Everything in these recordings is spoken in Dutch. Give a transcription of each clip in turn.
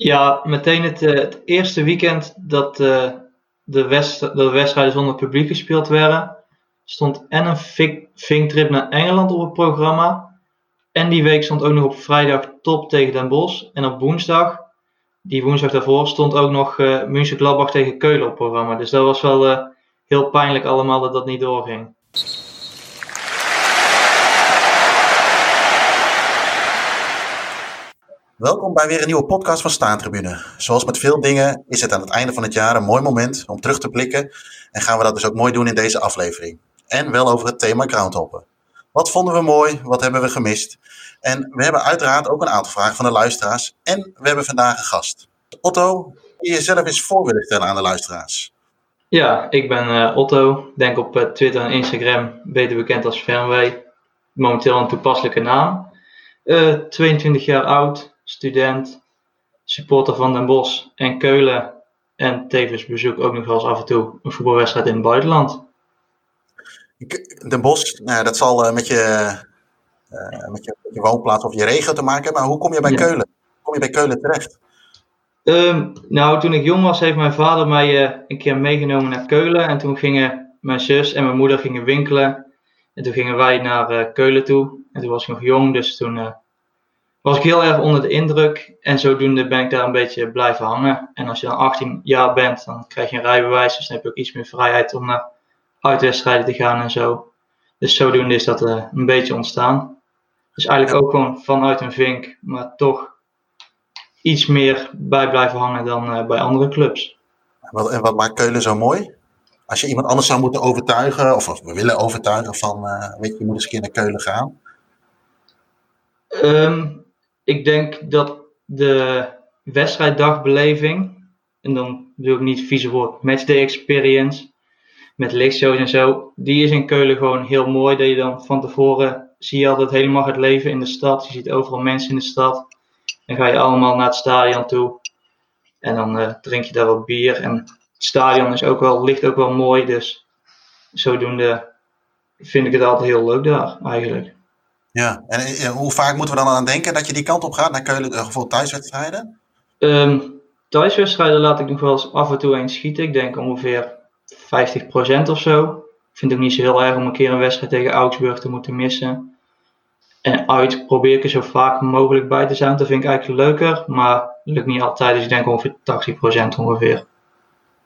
Ja, meteen het, eh, het eerste weekend dat, uh, de, de wedstrijden zonder publiek gespeeld werden, stond en een vinktrip naar Engeland op het programma. En die week stond ook nog op vrijdag top tegen Den Bosch. En op woensdag, die woensdag daarvoor, stond ook nog uh, München Gladbach tegen Keulen op het programma. Dus dat was wel heel pijnlijk allemaal dat dat niet doorging. Welkom bij weer een nieuwe podcast van Staantribune. Zoals met veel dingen is het aan het einde van het jaar een mooi moment om terug te blikken. En gaan we dat dus ook mooi doen in deze aflevering. En wel over het thema groundhoppen. Wat vonden we mooi? Wat hebben we gemist? En we hebben uiteraard ook een aantal vragen van de luisteraars. En we hebben vandaag een gast. Otto, je jezelf eens voor willen stellen aan de luisteraars. Ja, ik ben uh, Otto. Denk op uh, Twitter en Instagram, beter bekend als Fernway. Momenteel een toepasselijke naam. Uh, eh, 22 jaar oud, student, supporter van Den Bosch en Keulen. En tevens bezoek ook nog wel eens af en toe een voetbalwedstrijd in het buitenland. Den Bosch, nou, dat zal met, je, uh, met, je, met, je, woonplaats of je regio te maken hebben. Maar hoe kom je bij Keulen? Hoe kom je bij Keulen terecht? Um, nou, toen ik jong was, heeft mijn vader mij uh, een keer meegenomen naar Keulen. En toen gingen mijn zus en mijn moeder gingen winkelen. En toen gingen wij naar Keulen toe. En toen was ik nog jong, dus toen was ik heel erg onder de indruk. En zodoende ben ik daar een beetje blijven hangen. En als je dan 18 jaar bent, dan krijg je een rijbewijs. Dus dan heb je ook iets meer vrijheid om naar uitwedstrijden te gaan en zo. Dus zodoende is dat uh, een beetje ontstaan. Dus eigenlijk ook gewoon vanuit een vink, maar toch iets meer bij blijven hangen dan uh, bij andere clubs. Wat, en wat maakt Keulen zo mooi? Als je iemand anders zou moeten overtuigen, of, of we willen overtuigen van, uh, weet je, je moet eens een keer naar Keulen gaan. Um, ik denk dat de wedstrijddagbeleving, en dan bedoel ik niet vieze woord, matchday experience, met lichtshows en zo, die is in Keulen gewoon heel mooi. Dat je dan van tevoren zie je altijd helemaal het leven in de stad. Je ziet overal mensen in de stad. Dan ga je allemaal naar het stadion toe. En dan uh, drink je daar wat bier. En het stadion is ook wel, ligt ook wel mooi. Dus zodoende vind ik het altijd heel leuk daar eigenlijk. Ja, en eh, hoe vaak moeten we dan aan denken dat je die kant op gaat naar Keulen, uh, voor thuiswedstrijden? Um, thuiswedstrijden laat ik nog wel eens af en toe eens schieten. Ik denk ongeveer 50% of zo. Ik vind het ook niet zo heel erg om een keer een wedstrijd tegen Augsburg te moeten missen. En uit probeer ik er zo vaak mogelijk bij te zijn. Dat vind ik eigenlijk leuker, maar lukt niet altijd. Dus ik denk ongeveer 80% ongeveer.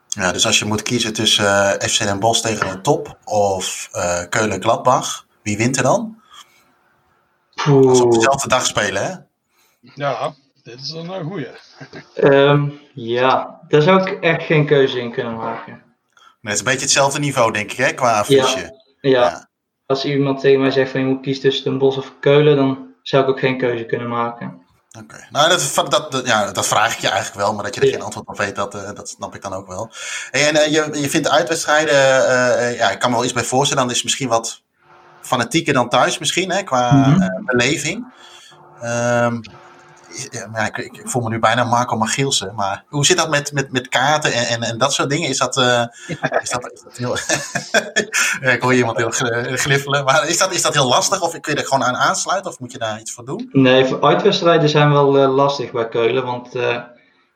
Ja, dus als je moet kiezen tussen uh, eh, FC Den Bosch tegen de top of uh, Keulen-Gladbach, wie wint er dan? Als we op dezelfde dag spelen, hè? Ja, dit is een uh, goeie. Um, ja, daar zou ik echt geen keuze in kunnen maken. Nee, het is een beetje hetzelfde niveau, denk ik, hè, qua affiche. Ja, ja. Als iemand tegen mij zegt van je moet kiezen tussen Den Bosch of Keulen, dan zou ik ook geen keuze kunnen maken. Oké, nou dat, dat, ja, dat vraag ik je eigenlijk wel, maar dat je er geen antwoord op weet, dat, uh, dat snap ik dan ook wel. En uh, je, je vindt uitwedstrijden, uh, ja, ik kan me wel iets bij voorstellen, dan is het misschien wat fanatieker dan thuis misschien, hè, qua mm -hmm. beleving. Um, ja, ik, ik, voel me nu bijna Marco Magielsen. Maar hoe zit dat met, met, met kaarten en, en, en dat soort dingen? Is dat, uh, is dat, is dat heel. ik hoor iemand heel gliffelen. Maar is dat, is dat heel lastig? Of kun je er gewoon aan aansluiten? Of moet je daar iets voor doen? Nee, voor uitwedstrijden zijn wel uh, lastig bij Keulen. Want uh,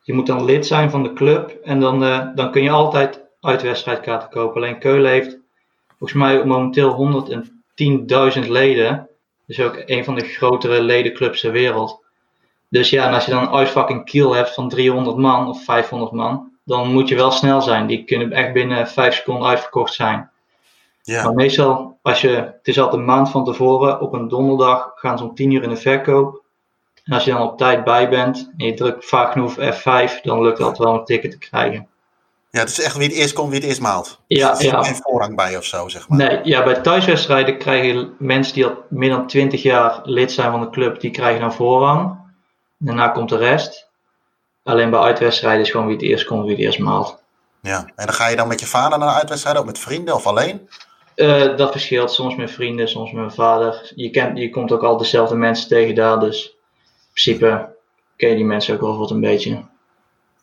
je moet dan lid zijn van de club. En dan, dan kun je altijd uitwedstrijdkaarten kopen. Alleen Keulen heeft volgens mij momenteel 110.000 leden. Dus ook een van de grotere ledenclubs ter wereld. Dus ja, en als je dan een uitvakking kiel hebt van 300 man of 500 man, dan moet je wel snel zijn. Die kunnen echt binnen 5 seconden uitverkocht zijn. Ja. Maar meestal, als je, het is altijd een maand van tevoren, op een donderdag gaan ze om 10 uur in de verkoop. En als je dan op tijd bij bent en je drukt vaak genoeg F5, dan lukt het wel een ticket te krijgen. Ja, het is echt wie het eerst komt, wie het eerst maalt. Ja, er ja. geen voorrang bij of zo, zeg maar. Nee, ja, bij thuiswedstrijden krijgen mensen die al meer dan 20 jaar lid zijn van de club, die krijgen dan voorrang. Daarna komt de rest. Alleen bij uitwedstrijden is gewoon wie het eerst komt, wie het eerst maalt. Ja, en dan ga je dan met je vader naar uitwedstrijden, of met vrienden of alleen? Uh, dat verschilt. Soms met vrienden, soms met mijn vader. Je, kent, je komt ook al dezelfde mensen tegen daar, dus in principe ken je die mensen ook wel wat een beetje.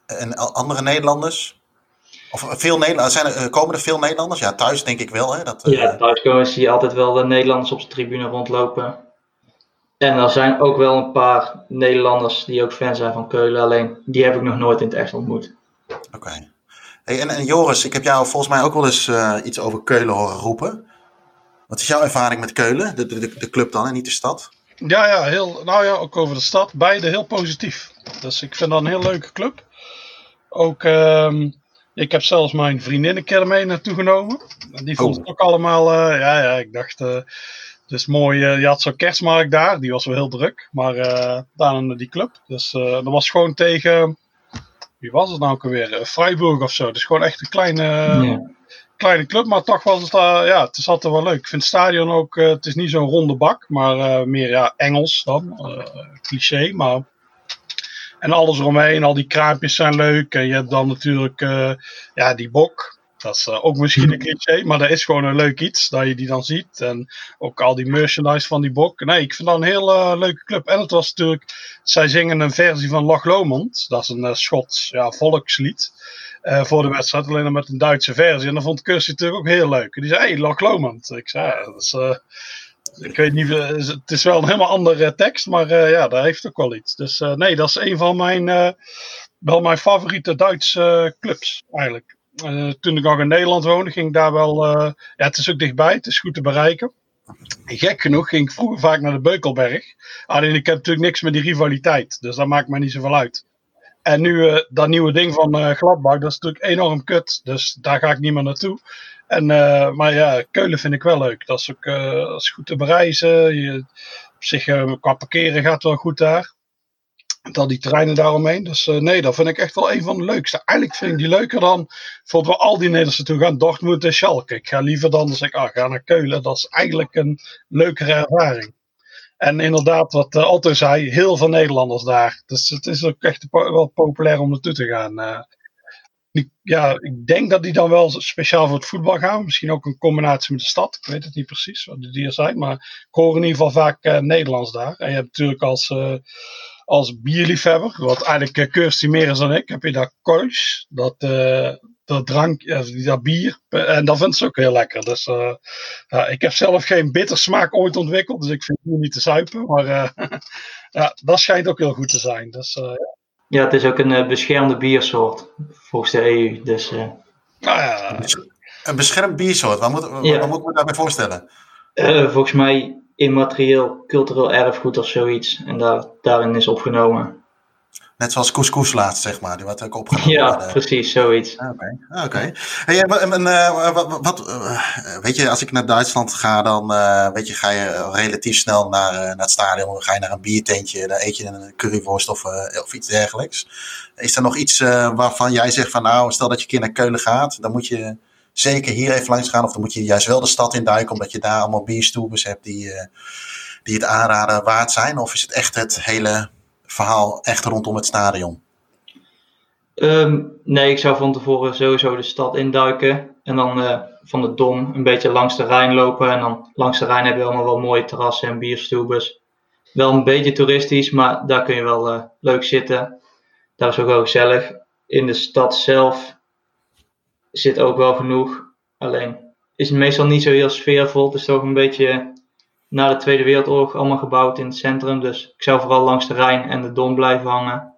En andere Nederlanders? Of veel Nederlanders? Zijn er, eh, komen er veel Nederlanders? Ja, thuis denk ik wel. Hè? Dat, uh... Ja, thuis komen zie je altijd wel de Nederlanders op de tribune rondlopen. En er zijn ook wel een paar Nederlanders die ook fan zijn van Keulen. Alleen die heb ik nog nooit in het echt ontmoet. Oké. Hey, en, en, Joris, ik heb jou volgens mij ook wel eens uh, iets over Keulen horen roepen. Wat is jouw ervaring met Keulen? De, de, de club dan en niet de stad? Ja, ja, heel, nou ja, ook over de stad. Beide heel positief. Dus ik vind dat een heel leuke club. Ook, uh, ik heb zelfs mijn vriendinnen er mee naartoe genomen. Die vonden oh. het ook allemaal, uh, ja, ja, ik dacht, uh, het is mooi. Uh, je had zo'n kerstmarkt daar, die was wel heel druk. Maar daar die club. Dus dat was gewoon tegen, wie was het nou ook alweer? Freiburg of zo. Dus gewoon echt een kleine, ja. kleine club. Maar toch was het, ja, het is altijd wel leuk. Ik vind het stadion ook, het is niet zo'n ronde bak. Maar meer ja, Engels dan. cliché, maar en alles eromheen, al die kraampjes zijn leuk. En je hebt dan natuurlijk uh, ja, die bok. Dat is uh, ook misschien een cliché, maar dat is gewoon een leuk iets dat je die dan ziet. En ook al die merchandise van die bok. Nee, ik vind dat een heel uh, leuke club. En het was natuurlijk, zij zingen een versie van Loch Lomond. Dat is een Schots ja, volkslied. voor de wedstrijd, alleen dan met een Duitse versie. En dan vond Kirsty natuurlijk ook heel leuk. En die zei, hey, Loch Lomond. Ik zei, dat is ik weet niet, eh, het is wel een helemaal andere tekst, maar uh, ja, daar heeft ook wel iets. Dus nee, dat is een van mijn, wel mijn favoriete Duitse clubs eigenlijk. toen ik nog in Nederland woonde, ging ik daar wel, ja, het is ook dichtbij, het is goed te bereiken. Gek genoeg ging ik vroeger vaak naar de Beukelberg. Alleen ik heb natuurlijk niks met die rivaliteit, dus dat maakt mij niet zoveel uit. En nu dat nieuwe ding van Gladbach, dat is natuurlijk enorm kut, dus daar ga ik niet meer naartoe. En, uh, maar ja, Keulen vind ik wel leuk. Dat is ook is goed te bereizen. Je, op zich, uh, qua parkeren gaat wel goed daar. Al die terreinen daaromheen. Dus nee, dat vind ik echt wel een van de leukste. Eigenlijk vind ik die leuker dan we al die Nederlandse toe gaan. Dortmund en Schalke. Ik ga liever dan als ik ah, ga naar Keulen. Dat is eigenlijk een leukere ervaring. En inderdaad, wat Otto zei, heel veel Nederlanders daar. Dus het is ook echt wel populair om naartoe te gaan ja, ik denk dat die dan wel speciaal voor het voetbal gaan. Misschien ook een combinatie met de stad. Ik weet het niet precies wat die er zijn. Maar ik hoor in ieder geval vaak uh, Nederlands daar. En je hebt natuurlijk als, uh, als bierliefhebber, wat eigenlijk uh, Kirsty meer is dan ik, heb je daar. Dat, dat drank, dat bier. En dat vindt ze ook heel lekker. Dus ik heb zelf geen bittersmaak ooit ontwikkeld. Dus ik vind het niet te zuipen. Maar ja, dat schijnt ook heel goed te zijn. Dus ja. Ja, het is ook een uh, beschermde biersoort volgens de EU. Dus, uh... ah, ja. Een beschermd biersoort, wat moet, ja. wat moet ik me daarbij voorstellen? Uh, volgens mij immaterieel cultureel erfgoed of zoiets. En daar, daarin is opgenomen. Net zoals couscous laatst, zeg maar. Die wordt ook opgenomen. Ja, precies, zoiets. Ah, oké. Okay. Ah, okay. Hey, en, uh, wat, wat uh, weet je, als ik naar Duitsland ga, dan uh, weet je, ga je relatief snel naar, naar het stadion. Ga je naar een biertentje, dan eet je een curryworst of, of iets dergelijks. Is er nog iets waarvan jij zegt van, nou, stel dat je een keer naar Keulen gaat, dan moet je zeker hier even langs gaan. Of dan moet je juist wel de stad induiken, omdat je daar allemaal bierstoebes hebt die, die het aanraden waard zijn. Of is het echt het hele verhaal echt rondom het stadion? Um, nee, ik zou van tevoren sowieso de stad induiken. En dan uh, van de Dom een beetje langs de Rijn lopen. En dan langs de Rijn heb je allemaal wel mooie terrassen en bierstoebes. Wel een beetje toeristisch, maar daar kun je wel uh, leuk zitten. Daar is ook wel gezellig. In de stad zelf zit ook wel genoeg. Alleen is het meestal niet zo heel sfeervol. Het is toch een beetje na de Tweede Wereldoorlog allemaal gebouwd in het centrum. Dus ik zou vooral langs de Rijn en de Dom blijven hangen.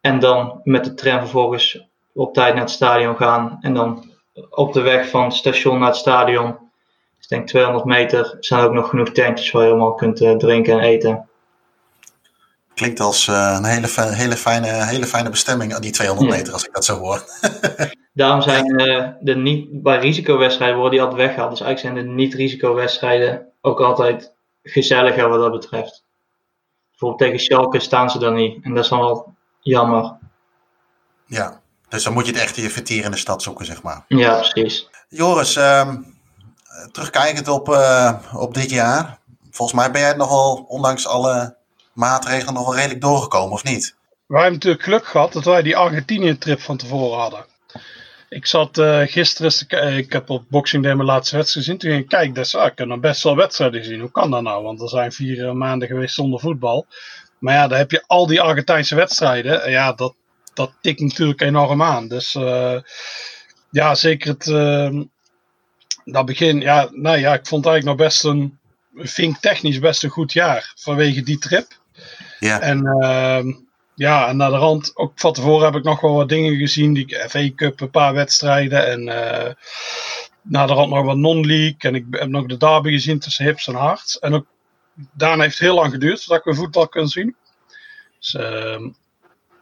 En dan met de tram vervolgens op tijd naar het stadion gaan. En dan op de weg van het station naar het stadion, dus denk 200 meter, zijn ook nog genoeg tentjes waar je allemaal kunt uh, drinken en eten. Klinkt als uh, een hele, hele, fijne, hele fijne bestemming, die 200 meter, als ik dat zo hoor. Daarom zijn de niet, bij risicowedstrijden worden die altijd weggehaald. Dus eigenlijk zijn de niet-risicowedstrijden ook altijd gezelliger wat dat betreft. Bijvoorbeeld tegen Schalke staan ze dan niet. En dat is dan wel jammer. Ja, dus dan moet je het echt je in de stad zoeken, zeg maar. Ja, precies. Joris, uh, terugkijkend op, uh, op dit jaar. Volgens mij ben jij nogal, ondanks alle maatregelen, nog wel redelijk doorgekomen, of niet? Wij hebben natuurlijk geluk gehad dat wij die Argentinië-trip van tevoren hadden. Ik zat uh, gisteren, ik heb op Boxing Day mijn laatste wedstrijd gezien. Toen ging ik kijken, dus, ah, ik heb nog best wel wedstrijden gezien. Hoe kan dat nou? Want er zijn vier uh, maanden geweest zonder voetbal. Maar ja, dan heb je al die Argentijnse wedstrijden. ja, dat, dat tikt natuurlijk enorm aan. Dus uh, ja, zeker het, ehm, dat begin. Ja, nou ja, ik vond eigenlijk nog best een vind ik technisch best een goed jaar vanwege die trip. Ja. En ehm, ja, en naar de rand, ook van tevoren heb ik nog wel wat dingen gezien. Die FA Cup, een paar wedstrijden. En uh, naar de rand nog wat non-league. En ik heb nog de derby gezien tussen Hips en Harts. En ook daarna heeft het heel lang geduurd voordat ik weer voetbal kon zien. Dus uh,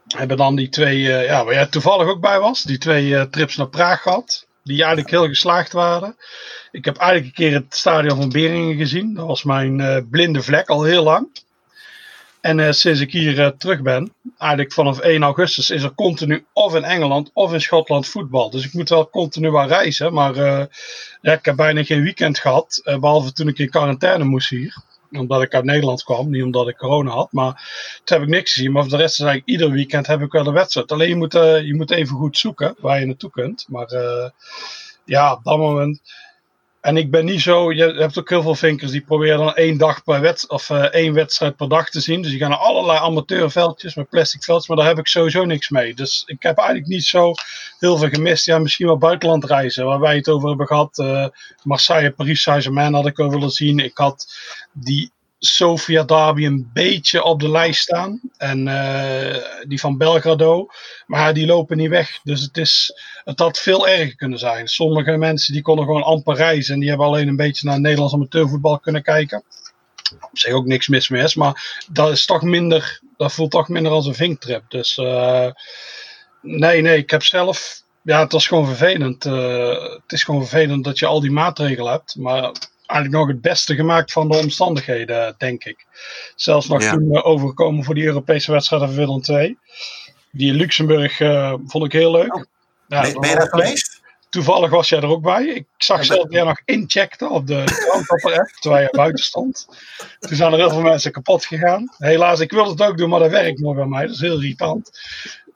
hebben dan die twee, uh, ja, waar jij toevallig ook bij was, die twee uh, trips naar Praag gehad. Die eigenlijk heel geslaagd waren. Ik heb eigenlijk een keer het stadion van Beringen gezien. Dat was mijn blinde vlek al heel lang. En sinds ik hier terug ben, eigenlijk vanaf 1 augustus, is er continu of in Engeland of in Schotland voetbal. Dus ik moet wel continu wel reizen. Maar ja, ik heb bijna geen weekend gehad. behalve toen ik in quarantaine moest hier omdat ik uit Nederland kwam, niet omdat ik corona had. Maar toen heb ik niks gezien. Maar voor de rest is eigenlijk ieder weekend heb ik wel een wedstrijd. Alleen je moet, je moet even goed zoeken waar je naartoe kunt. Maar ja, op dat moment. En ik ben niet zo. Je hebt ook heel veel vinkers die proberen dan één dag per wedstrijd of uh, één wedstrijd per dag te zien. Dus die gaan naar allerlei amateurveldjes met plastic veldjes. Maar daar heb ik sowieso niks mee. Dus ik heb eigenlijk niet zo heel veel gemist. Ja, misschien wel buitenlandreizen, waar wij het over hebben gehad. Uh, Marseille, Paris Saint-Germain had ik al willen zien. Ik had die Sofia Derby een beetje op de lijst staan. En uh, die van Belgrado. Maar die lopen niet weg. Dus het, is, het had veel erger kunnen zijn. Sommige mensen die konden gewoon amper reizen. En die hebben alleen een beetje naar Nederlands amateurvoetbal kunnen kijken. Op zich ook niks mis mee. Maar dat is toch minder. Dat voelt toch minder als een vinktrip. Dus uh, nee, nee. Ik heb zelf. Ja, het was gewoon vervelend. Uh, het is gewoon vervelend dat je al die maatregelen hebt. Maar eigenlijk nog het beste gemaakt van de omstandigheden, denk ik. Zelfs nog ja. toen overgekomen voor die Europese wedstrijd van Willem II. Die in Luxemburg uh, vond ik heel leuk. Oh. Ja, ben, ben je daar geweest? Toevallig was jij er ook bij. Ik zag ja, zelf jij nog incheckten op de app, terwijl je buiten stond. Toen zijn er heel veel mensen kapot gegaan. Helaas, ik wilde het ook doen, maar dat werkt nog bij mij. Dat is heel irritant.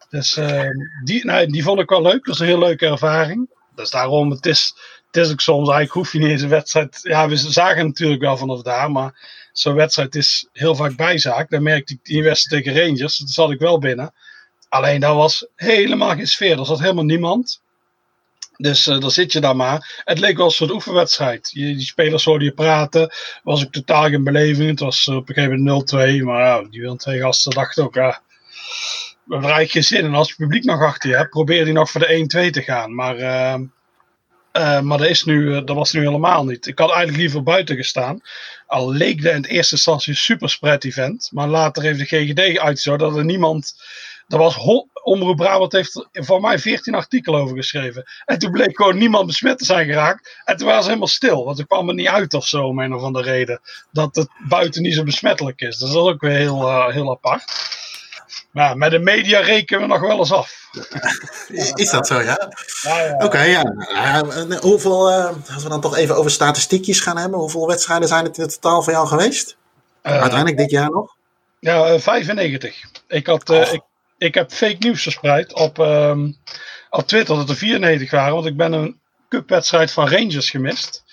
Dus uh, die, nee, die vond ik wel leuk. Dat is een heel leuke ervaring. Dus daarom, het is, het is ook soms, eigenlijk hoef je niet eens een wedstrijd. Ja, we zagen natuurlijk wel vanaf daar, maar zo'n wedstrijd is heel vaak bijzaak. Dan merkte ik die wedstrijd tegen Rangers, dat zat ik wel binnen. Alleen daar was helemaal geen sfeer, er zat helemaal niemand. Dus uh, dan zit je daar maar. Het leek wel een soort oefenwedstrijd. Je, die spelers hoorden je praten. Was ik totaal geen beleving. Het was op een gegeven moment 0-2. Maar ja, die wil twee gasten dachten ook, ja, we hebben eigenlijk geen zin. En als het publiek nog achter je hebt, probeer die nog voor de 1-2 te gaan. Maar uh, uh, maar dat, is nu, dat was nu helemaal niet. Ik had eigenlijk liever buiten gestaan. Al leek de in de eerste instantie een super spread event. Maar later heeft de GGD uitgezorgd dat er niemand. Er was Omroep Brabant heeft voor mij 14 artikelen over geschreven. En toen bleek gewoon niemand besmet te zijn geraakt. En toen was het helemaal stil. Want er kwam er niet uit of zo, om een of andere reden. Dat het buiten niet zo besmettelijk is. Dus dat is ook weer heel, uh, heel apart. Maar met de media rekenen we nog wel eens af. Is dat zo, ja? ja, ja. Oké, okay, ja. Uh, hoeveel, uh, als we dan toch even over statistiekjes gaan hebben, hoeveel wedstrijden zijn het in totaal voor jou geweest? Uh, Uiteindelijk dit jaar nog? Ja, 95. Ik, had, ik, ik heb fake nieuws verspreid op, um, op Twitter dat er 94 waren, want ik ben een cupwedstrijd van Rangers gemist.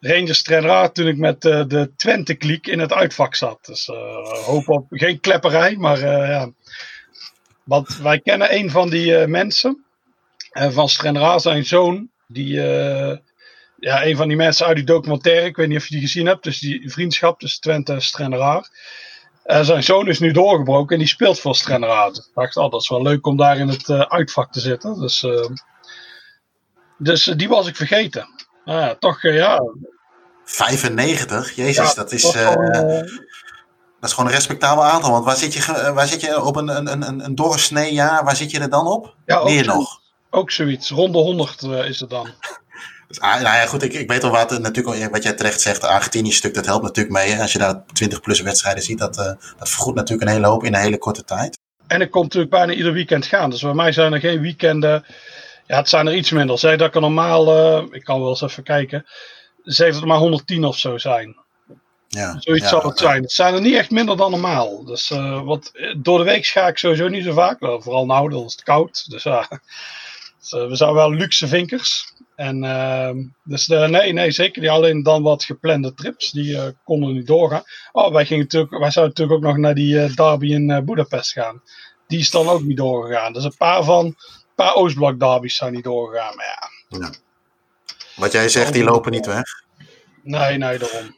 Rangers trainer toen ik met uh, de Twente-kliek in het uitvak zat. Dus uh, hoop op geen klepperij, maar uh, ja. Want wij kennen een van die mensen. van Strenra, zijn zoon. Die, ja, een van die mensen uit die documentaire. Ik weet niet of je die gezien hebt. Dus die vriendschap tussen Twente en Strenra. zijn zoon is nu doorgebroken en die speelt voor Strenra. Dus ik dacht, oh, dat is wel leuk om daar in het uitvak te zitten. Dus, dus die was ik vergeten. Ja, toch, ja. 95? Jezus, ja, dat is. Uh, dat is gewoon een respectabel aantal. Want waar zit je, waar zit je op een, een, een, een doorsnee jaar? Waar zit je er dan op? Ja, Meer nog. Ook zoiets. Ronde 100 uh, is het dan. Dus, ah, nou ja, goed, ik, ik weet al wat, natuurlijk, wat jij terecht zegt. De Argentinië-stuk, dat helpt natuurlijk mee. Hè? Als je daar 20 plus wedstrijden ziet, dat, uh, dat vergoedt natuurlijk een hele hoop in een hele korte tijd. En ik kom natuurlijk bijna ieder weekend gaan. Dus bij mij zijn er geen weekenden. Ja, het zijn er iets minder. Zeg dat er normaal, uh, ik kan wel eens even kijken zeg dat er maar 110 of zo zijn. Ja, Zoiets ja, zal het zijn. Het zijn er niet echt minder dan normaal. Dus uh, wat, door de week ga ik sowieso niet zo vaak. Wel, vooral nou, dan is het koud. Dus dus, we zijn wel luxe vinkers. En uh, dus nee, nee, zeker niet. Alleen dan wat geplande trips. Die konden niet doorgaan. Oh, wij, gingen natuurlijk, wij zouden natuurlijk ook nog naar die derby in Budapest gaan. Die is dan ook niet doorgegaan. Dus een paar van, paar Oostblok derbies zijn niet doorgegaan. Maar ja. ja. Wat jij zegt, die lopen niet weg. Nee, nee, daarom.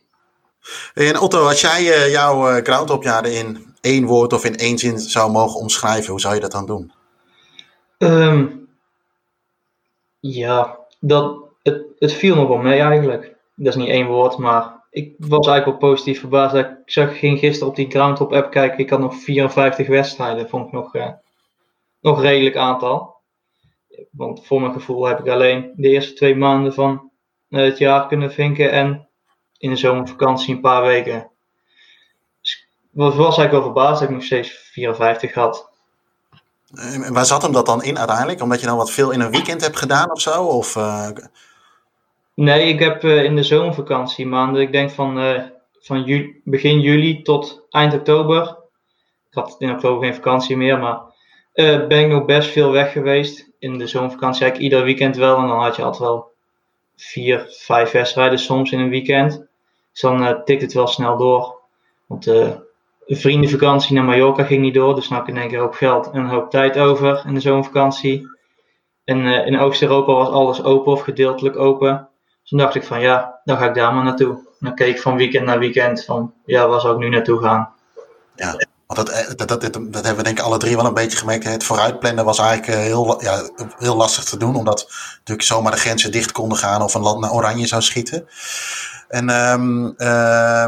En Otto, als jij uh, jouw uh, groundhopjaren in één woord of in één zin zou mogen omschrijven, hoe zou je dat dan doen? Um, ja, dat, het, het viel nog wel mee eigenlijk. Dat is niet één woord, maar ik was eigenlijk wel positief verbaasd. Ik zag, ging gisteren op die Groundhop app kijken. Ik had nog 54 wedstrijden. Vond ik nog, uh, nog redelijk aantal. Want voor mijn gevoel heb ik alleen de eerste twee maanden van het jaar kunnen vinken. En in de zomervakantie een paar weken. Dus was, was eigenlijk wel verbaasd dat ik nog steeds 54 had. En waar zat hem dat dan in uiteindelijk? Omdat je dan wat veel in een weekend hebt gedaan of zo? Of, uh... Nee, ik heb uh, in de zomervakantie maanden, ik denk van, uh, van juli, begin juli tot eind oktober. Ik had in oktober geen vakantie meer, maar ben ik nog best veel weg geweest. In de zomervakantie eigenlijk ieder weekend wel. En dan had je altijd wel vier, vijf wedstrijden soms in een weekend. Dus dan tikt het wel snel door. Want de vriendenvakantie naar Mallorca ging niet door, dus nou heb ik in één keer een hoop geld en een hoop tijd over in de zomervakantie. En uh, in Oost-Europa was alles open of gedeeltelijk open. Dus toen dacht ik van ja, dan ga ik daar maar naartoe. dan keek ik van weekend naar weekend van ja, waar zou ik nu naartoe gaan. Ja, want dat, eh, dat, dat, dat, dat hebben we denk ik alle drie wel een beetje gemerkt. Het vooruitplannen was eigenlijk eh, heel, ja, heel lastig te doen, omdat natuurlijk zomaar de grenzen dicht konden gaan of een land naar oranje zou schieten. En, um, uh,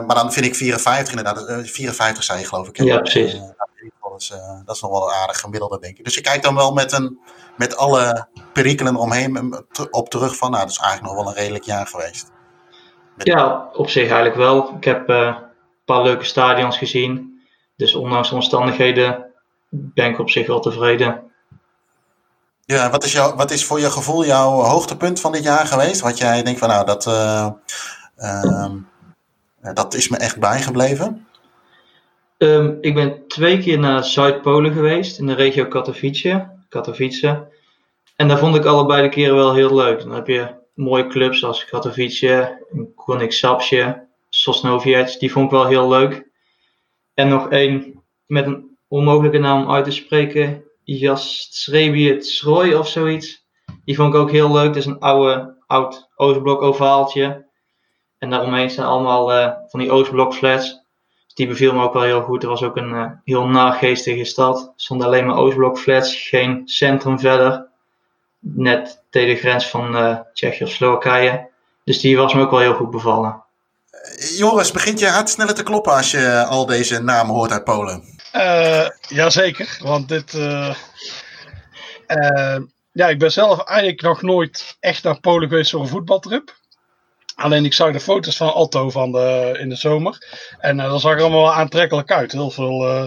maar dan vind ik 54 inderdaad. 54 zei je geloof ik. Ja, precies. Uh, dat, is, uh, dat is nog wel een aardig gemiddelde, denk ik. Dus je kijkt dan wel met, een, met alle perikelen omheen op terug van, nou, dat is eigenlijk nog wel een redelijk jaar geweest. Met... Ja, op zich eigenlijk wel. Ik heb een paar leuke stadions gezien. Dus ondanks de omstandigheden ben ik op zich wel tevreden. Ja, wat is, jouw, wat is voor je gevoel jouw hoogtepunt van dit jaar geweest? Wat jij denkt van, nou, dat Uh, dat is me echt bijgebleven. Um, ik ben twee keer naar Zuid-Polen geweest, in de regio Katowice. Katowice. En daar vond ik allebei de keren wel heel leuk. Dan heb je mooie clubs als Katowice, Konik Sapsje, Sosnowiec. Die vond ik wel heel leuk. En nog één met een onmogelijke naam uit te spreken. Jastrzebie of zoiets. Die vond ik ook heel leuk. Het is een oude, oud Oostblok ovaaltje. En daaromheen zijn allemaal uh, van die Oostblok flats. Dus die beviel me ook wel heel goed. Er was ook een uh, heel nageestige stad. Er stonden alleen maar Oostblok flats, geen centrum verder. Net tegen de grens van uh, Tsjechië of Slowakije. Dus die was me ook wel heel goed bevallen. Joris, begint je hart sneller te kloppen als je al deze namen hoort uit Polen? Uh, jazeker, want dit. ja, ik ben zelf eigenlijk nog nooit echt naar Polen geweest voor een voetbaltrip. Alleen ik zag de foto's van Otto van de, in de zomer. En uh, dat zag er allemaal wel aantrekkelijk uit. Heel veel uh,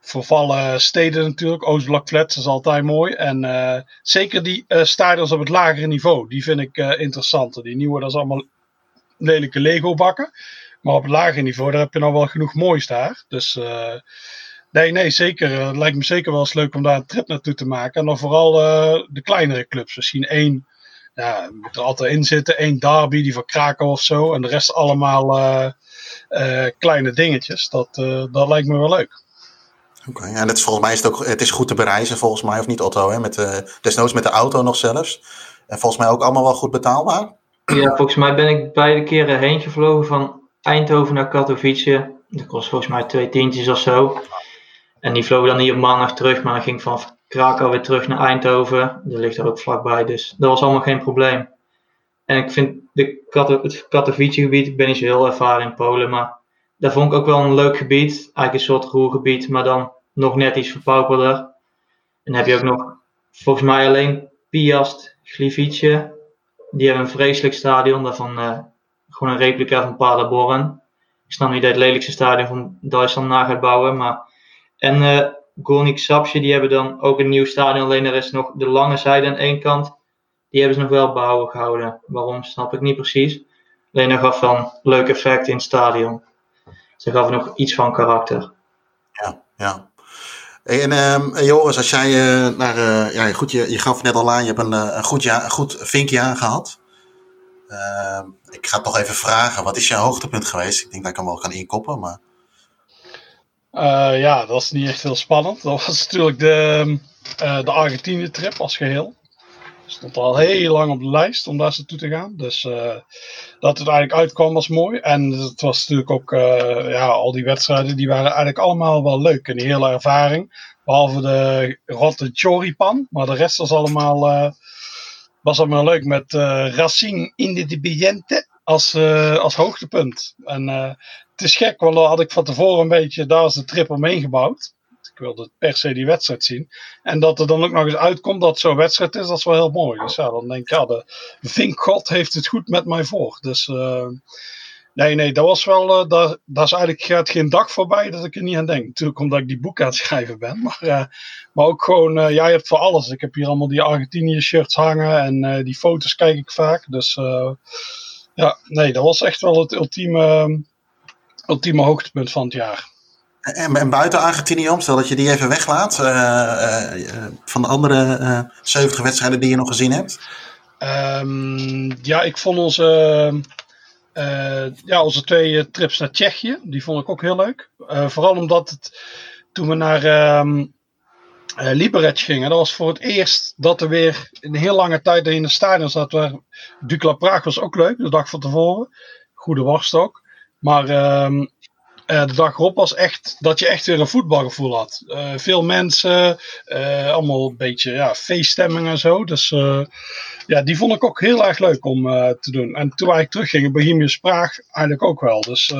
vervallen steden natuurlijk. Oostblok Flats is altijd mooi. En uh, zeker die stadions op het lagere niveau. Die vind ik interessanter. Die nieuwe, dat is allemaal lelijke Lego bakken. Maar op het lagere niveau, daar heb je nou wel genoeg moois daar. Dus nee, nee, zeker. Het lijkt me zeker wel eens leuk om daar een trip naartoe te maken. En dan vooral de kleinere clubs. Misschien één ja, moet er altijd in zitten. Eén derby, die van Krakau of zo. En de rest allemaal kleine dingetjes. Dat, dat lijkt me wel leuk. Oké, en het is, volgens mij is het ook het is goed te bereizen, volgens mij, of niet Otto? Hè? Met, desnoods met de auto nog zelfs. En volgens mij ook allemaal wel goed betaalbaar. Ja, volgens mij ben ik beide keren heen gevlogen van Eindhoven naar Katowice. Dat kost volgens mij twee tientjes of zo. En die vloog dan niet op maandag terug, maar ging van Krakau weer terug naar Eindhoven. Die ligt er ook vlakbij, dus dat was allemaal geen probleem. En ik vind de het Katowice-gebied, ik ben niet zo heel ervaren in Polen, maar daar vond ik ook wel een leuk gebied. Eigenlijk een soort roergebied, maar dan nog net iets verpauperder. En dan heb je ook nog, volgens mij alleen Piast, Gliwice. Die hebben een vreselijk stadion, daarvan uh, gewoon een replica van Paderborn. Ik snap niet dat het lelijkste stadion van Duitsland na gaat bouwen, maar... En uh, Gornik Sapsje, die hebben dan ook een nieuw stadion. Alleen er is nog de lange zijde aan één kant. Die hebben ze nog wel behouden gehouden. Waarom, snap ik niet precies. Alleen dat gaf een leuk effect in het stadion. Ze gaf nog iets van karakter. Ja, ja. En uh, Joris, als jij uh, naar, uh, ja, goed, je, je gaf net al aan, je hebt een, uh, een goed, jaar, een goed vinkjaar gehad. Ehm, ik ga toch even vragen, wat is je hoogtepunt geweest? Ik denk dat ik hem wel kan inkoppen, maar... Uh, ja, dat was niet echt heel spannend. Dat was natuurlijk de, uh, de Argentinië-trip als geheel. Stond al heel lang op de lijst om daar naartoe te gaan. Dus dat het eigenlijk uitkwam was mooi. En het was natuurlijk ook, ja, al die wedstrijden die waren eigenlijk allemaal wel leuk. En die hele ervaring. Behalve de rotte choripan. Maar de rest was allemaal, was allemaal leuk met Racing Independiente als, als hoogtepunt. En het is gek, want dan had ik van tevoren een beetje, daar was de trip omheen gebouwd. Ik wilde per se die wedstrijd zien. En dat er dan ook nog eens uitkomt dat zo'n wedstrijd is, dat is wel heel mooi. Dus ja, dan denk ik, ja, de vinkgod heeft het goed met mij voor. Dus uh, nee, nee, dat was wel, uh, dat, dat is eigenlijk gaat geen dag voorbij dat ik er niet aan denk. Natuurlijk omdat ik die boek aan het schrijven ben. Maar, uh, maar ook gewoon, jij hebt voor alles. Ik heb hier allemaal die Argentinië shirts hangen en die foto's kijk ik vaak. Dus ja, nee, dat was echt wel het ultieme ultieme hoogtepunt van het jaar. En, en buiten Argentinië stel dat je die even weglaat uh, uh, van de andere uh, 70 wedstrijden die je nog gezien hebt? Um, ja, ik vond onze, ja, onze twee trips naar Tsjechië, die vond ik ook heel leuk. vooral omdat het, toen we naar um, Liberec gingen, dat was voor het eerst dat er weer een heel lange tijd in de stadion zat. Waar Dukla Praag was ook leuk, de dag van tevoren. Goede worst ook. Maar uh, de dag erop was echt dat je echt weer een voetbalgevoel had. Uh, veel mensen, uh, allemaal een beetje ja, feeststemming en zo. Dus ja, die vond ik ook heel erg leuk om te doen. En toen wij teruggingen, Bohemian Praag eigenlijk ook wel. Dus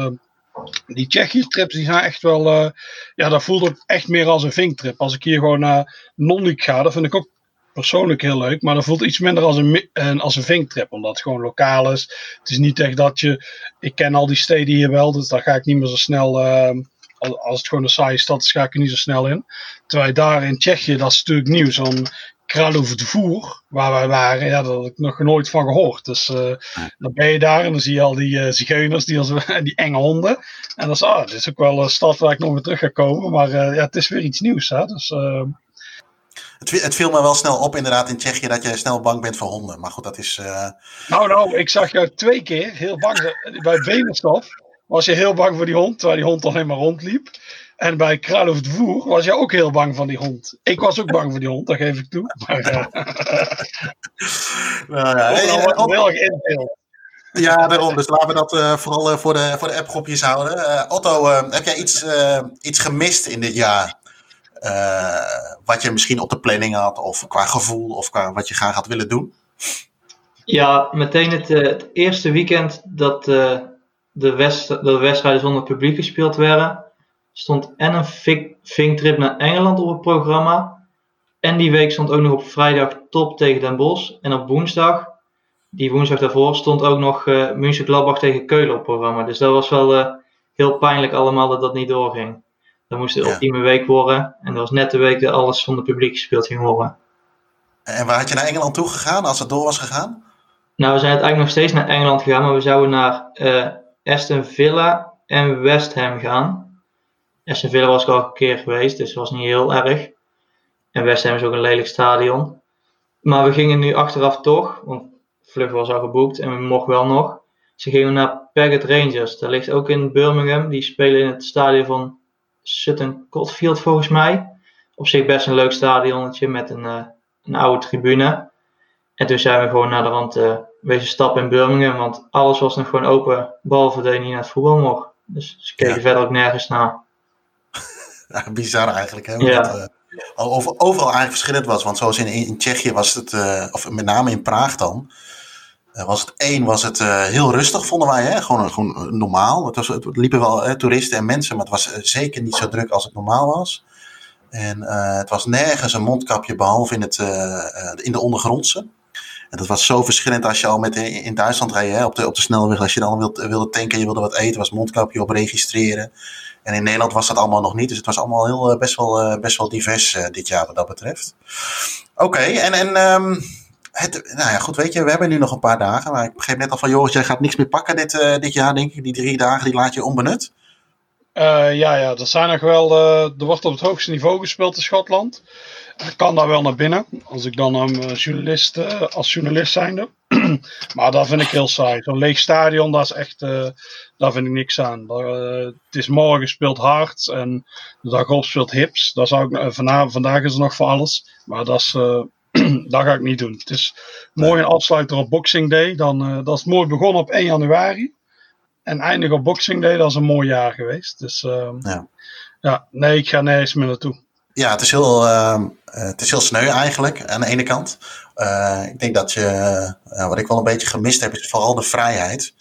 die Tsjechië-trips die zijn echt wel, ja, dat voelde echt meer als een vinktrip. Als ik hier gewoon naar Nondik ga, dat vind ik ook persoonlijk heel leuk, maar dat voelt iets minder als een, als een vinktrip, omdat het gewoon lokaal is. Het is niet echt dat je, ik ken al die steden hier wel, dus daar ga ik niet meer zo snel, uh, als het gewoon een saaie stad is, ga ik er niet zo snel in. Terwijl daar in Tsjechië, dat is natuurlijk nieuw, zo'n Kralov de Voer, waar wij waren, ja, daar had ik nog nooit van gehoord. Dus uh, dan ben je daar en dan zie je al die uh, zigeuners, die, als, die enge honden. En dan is, ah, dit is ook wel een stad waar ik nog weer terug ga komen, maar ja, het is weer iets nieuws. Hè? Dus het, het, viel me wel snel op inderdaad in Tsjechië dat jij snel bang bent voor honden. Maar goed, dat is... Uh... Nou, nou, ik zag jou twee keer heel bang. bij Benerstof was je heel bang voor die hond, terwijl die hond alleen maar rondliep. En bij Kralov Voer was je ook heel bang van die hond. Ik was ook bang voor die hond, dat geef ik toe. Maar, uh... nou, ja, hey, heel erg. Ja, daarom. Dus laten we dat uh, vooral uh, voor de, voor de appgroepjes houden. Uh, Otto, heb jij iets, iets gemist in dit jaar? Uh, wat je misschien op de planning had, of qua gevoel, of qua wat je graag had willen doen? Ja, meteen het, uh, het eerste weekend dat uh, de, de wedstrijden zonder publiek gespeeld werden, stond en een vinktrip naar Engeland op het programma. En die week stond ook nog op vrijdag top tegen Den Bosch. En op woensdag, die woensdag daarvoor, stond ook nog uh, München Gladbach tegen Keulen op het programma. Dus dat was wel heel pijnlijk allemaal dat dat niet doorging. Dan moest het de ultieme week worden. En dat was net de week dat alles van het publiek gespeeld ging worden. En waar had je naar Engeland toe gegaan als het door was gegaan? Nou, we zijn uiteindelijk nog steeds naar Engeland gegaan, maar we zouden naar uh, Aston Villa en West Ham gaan. Aston Villa was ik al een keer geweest, dus dat was niet heel erg. En West Ham is ook een lelijk stadion. Maar we gingen nu achteraf toch, want vlucht was al geboekt en we mochten wel nog. Ze gingen naar Paget Rangers. Dat ligt ook in Birmingham. Die spelen in het stadion van Sutton Coldfield volgens mij. Op zich best een leuk stadionnetje met een, uh, een oude tribune. En toen zijn we gewoon naar de rand uh, wezen stappen in Birmingham, want alles was nog gewoon open, behalve dat je niet naar het voetbal mocht. Dus ze keken verder ook nergens naar. Ja, bizar eigenlijk, hè? Ja. Dat, uh, over, overal eigenlijk verschillend was. Want zoals in, in Tsjechië was het, of met name in Praag dan, was het één, was het uh, heel rustig, vonden wij. Hè? Gewoon, gewoon normaal. Het, was, het liepen wel hè, toeristen en mensen, maar het was zeker niet zo druk als het normaal was. En het was nergens een mondkapje, behalve in, het, in de ondergrondse. En dat was zo verschillend als je al met, in Duitsland reed, hè, op, de, op de snelweg. Als je dan wilde, wilde tanken, je wilde wat eten, was mondkapje op registreren. En in Nederland was dat allemaal nog niet. Dus het was allemaal heel, best, wel, best wel divers dit jaar wat dat betreft. Oké, en, en um, het, nou ja, goed, weet je, we hebben nu nog een paar dagen. Maar ik begreep net al van, Joris, jij gaat niks meer pakken dit, uh, dit jaar, denk ik. Die drie dagen, die laat je onbenut. Uh, ja, ja, er zijn nog wel, uh, er wordt op het hoogste niveau gespeeld in Schotland. Ik kan daar wel naar binnen, als ik dan een journalist, als journalist zijnde. maar dat vind ik heel saai. Zo'n leeg stadion, dat is echt, daar vind ik niks aan. Daar, het is morgen speelt hard en de dag op speelt hips. Daar zou ik, vanavond, vandaag is er nog voor alles. Maar dat is, dat ga ik niet doen. Het is mooi een afsluiter op Boxing Day. Dan, dat is mooi begonnen op 1 januari. En eindig op Boxing Day, dat is een mooi jaar geweest. Dus ehm, ja. ja, nee, ik ga nergens meer naartoe. Ja, het is heel, uh, het is heel sneu eigenlijk aan de ene kant. Uh, ik denk dat je, wat ik wel een beetje gemist heb, is vooral de vrijheid.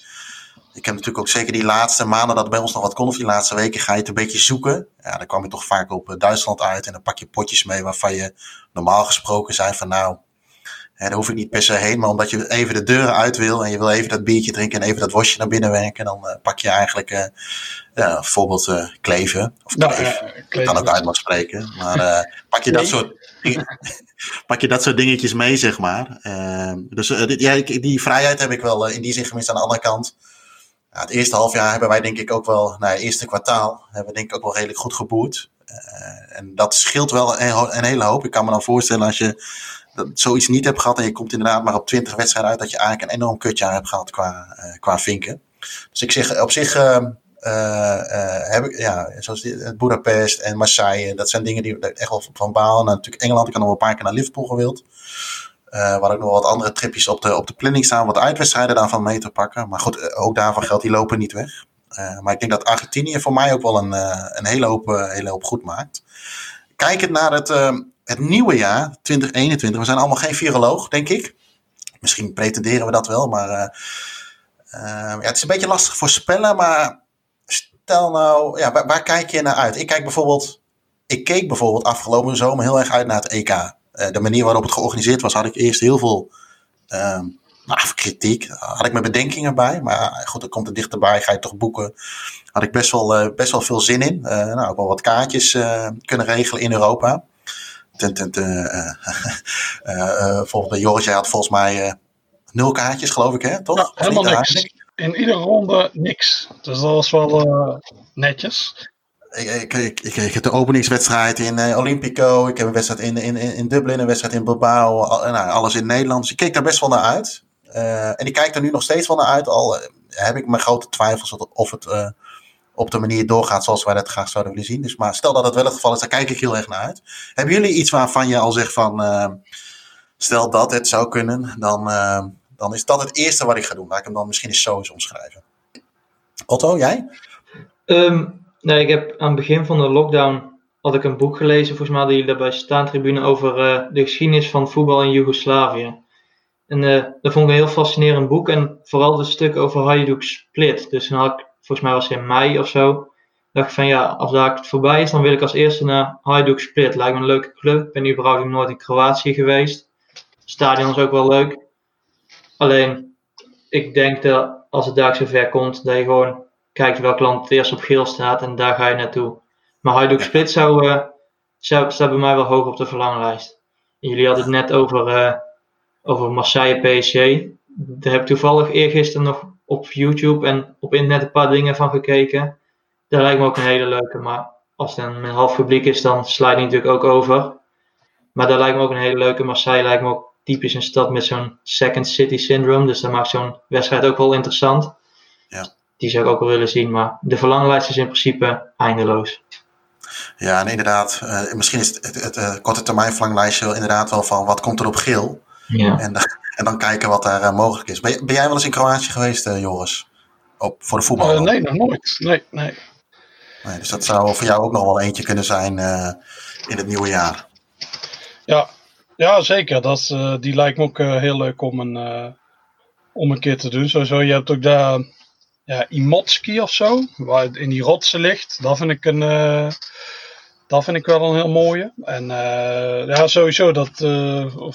Ik heb natuurlijk ook zeker die laatste maanden dat bij ons nog wat kon, of die laatste weken ga je het een beetje zoeken. Ja, dan kwam je toch vaak op Duitsland uit en dan pak je potjes mee waarvan je normaal gesproken zei van nou, hè, daar hoef ik niet per se heen, maar omdat je even de deuren uit wil en je wil even dat biertje drinken en even dat wasje naar binnen werken, dan pak je eigenlijk ja, bijvoorbeeld uh, kleven. Of kleef. Nou, uh, kan ook uit mag spreken. Maar pak, je dat soort, pak je dat soort dingetjes mee, zeg maar. Ehm, dus ja, die vrijheid heb ik wel in die zin gemist. Aan de andere kant, ja, het eerste half jaar hebben wij denk ik ook wel, nou, het eerste kwartaal, hebben we denk ik ook wel redelijk goed geboerd. en dat scheelt wel een, een, hele hoop. Ik kan me dan voorstellen als je zoiets niet hebt gehad en je komt inderdaad maar op 20 wedstrijden uit, dat je eigenlijk een enorm kutjaar hebt gehad qua, qua vinken. Dus ik zeg op zich ehm, uh, heb ik, ja, zoals die, Budapest en Marseille, dat zijn dingen die echt wel van baal. Nou, natuurlijk Engeland, ik kan nog wel een paar keer naar Liverpool gewild. Uh, waar ook nog wat andere tripjes op de, op de planning staan, wat uitwedstrijden daarvan mee te pakken. Maar goed, ook daarvan geldt, die lopen niet weg. Uh, maar ik denk dat Argentinië voor mij ook wel een, een hele, hoop, hele hoop goed maakt. Kijkend naar het, het nieuwe jaar, 2021, we zijn allemaal geen viroloog, denk ik. Misschien pretenderen we dat wel, maar ja, het is een beetje lastig voorspellen. Maar Stel nou, ja, waar, kijk je naar uit? Ik kijk bijvoorbeeld, ik keek bijvoorbeeld afgelopen zomer heel erg uit naar het EK. Eh, de manier waarop het georganiseerd was, had ik eerst heel veel uh, nou, kritiek. Had ik mijn bedenkingen bij. Maar goed, dan komt er dichterbij, ga je toch boeken. Had ik best wel, uh, best wel veel zin in. Uh, nou, ook wel wat kaartjes kunnen regelen in Europa. Ten, ten, ten, bijvoorbeeld Joris, jij had volgens mij nul kaartjes, geloof ik, hè? Toch? Ja, helemaal niks in iedere ronde niks. Dus dat was wel uh, netjes. Ik, ik, ik, ik, heb de openingswedstrijd in uh, Olympico. Ik heb een wedstrijd in, in, in Dublin, een wedstrijd in Bilbao. Al, nou, alles in Nederland. Ik keek daar best wel naar uit. Uh, en ik kijk er nu nog steeds wel naar uit. Al heb ik mijn grote twijfels of het op de manier doorgaat zoals wij dat graag zouden willen zien. Dus, maar stel dat het wel het geval is, daar kijk ik heel erg naar uit. Hebben jullie iets waarvan je al zegt van... stel dat het zou kunnen, dan dan is dat het eerste wat ik ga doen. Laat ik hem dan misschien eens zo omschrijven. Otto, jij? Um, nee, ik heb aan het begin van de lockdown had ik een boek gelezen, volgens mij hadden jullie daarbij staantribune over uh, de geschiedenis van voetbal in Joegoslavië. En uh, dat vond ik een heel fascinerend boek en vooral het stuk over Hajduk Split. Dus dan had ik, volgens mij was het in mei of zo, dacht van ja, als daar het voorbij is, dan wil ik als eerste naar Hajduk Split. Lijkt me een leuke club. Ik ben überhaupt nooit in Kroatië geweest. Stadion is ook wel leuk. Alleen, ik denk dat als het daar zover komt, dat je gewoon kijkt welk land het eerst op geel staat en daar ga je naartoe. Maar Hajduk Split zou, uh, zou, staat bij mij wel hoog op de verlanglijst. jullie hadden het net over, uh, over Marseille PSG. Daar heb ik toevallig eergisteren nog op YouTube en op internet een paar dingen van gekeken. Dat lijkt me ook een hele leuke, maar als het een half publiek is, dan slijt die natuurlijk ook over. Maar dat lijkt me ook een hele leuke. Marseille lijkt me ook typisch een stad met zo'n second city syndrome. Dus dat maakt zo'n wedstrijd ook wel interessant. Ja. Die zou ik ook wel willen zien. Maar de verlanglijst is in principe eindeloos. Ja, en inderdaad, uh, misschien is het, het, het uh, korte termijn verlanglijstje inderdaad wel van wat komt er op geel. Ja. En, en dan kijken wat daar uh, mogelijk is. Ben, ben, jij wel eens in Kroatië geweest, Joris? Op, voor de voetbal? nee, nog nooit. Nee, nee. nee. Dus dat zou voor jou ook nog wel eentje kunnen zijn in het nieuwe jaar. Ja, ja, zeker. Dat, uh, die lijkt me ook uh, heel leuk om een, uh, om een keer te doen. Sowieso, je hebt ook daar ja, Imotski of zo, waar het in die rotsen ligt. Dat vind ik, een, dat vind ik wel een heel mooie. En ja, sowieso, dat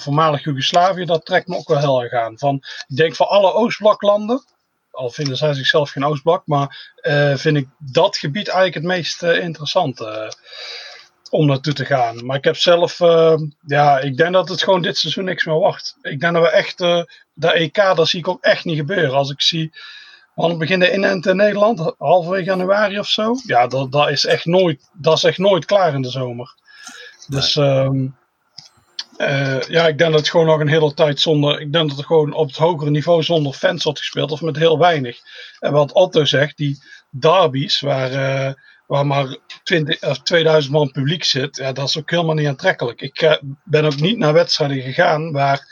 voormalig Joegoslavië, dat trekt me ook wel heel erg aan. Van, ik denk van alle Oostbloklanden, al vinden zij zichzelf geen Oostblok, maar vind ik dat gebied eigenlijk het meest interessant om naartoe te gaan. Maar ik heb zelf, uh, ja, ik denk dat het gewoon dit seizoen niks meer wacht. Ik denk dat we echt, uh, de EK, dat zie ik ook echt niet gebeuren. Als ik zie, we beginnen in in Nederland, halverwege januari of zo. Ja, dat, dat, is echt nooit, dat is echt nooit klaar in de zomer. Dus um, uh, ja, ik denk dat het gewoon nog een hele tijd zonder, ik denk dat het gewoon op het hogere niveau zonder fans wordt gespeeld of met heel weinig. En wat Otto zegt, die derbies waar waar maar 20, of 2000 man publiek zit, ja, dat is ook helemaal niet aantrekkelijk. Ik uh, ben ook niet naar wedstrijden gegaan waar,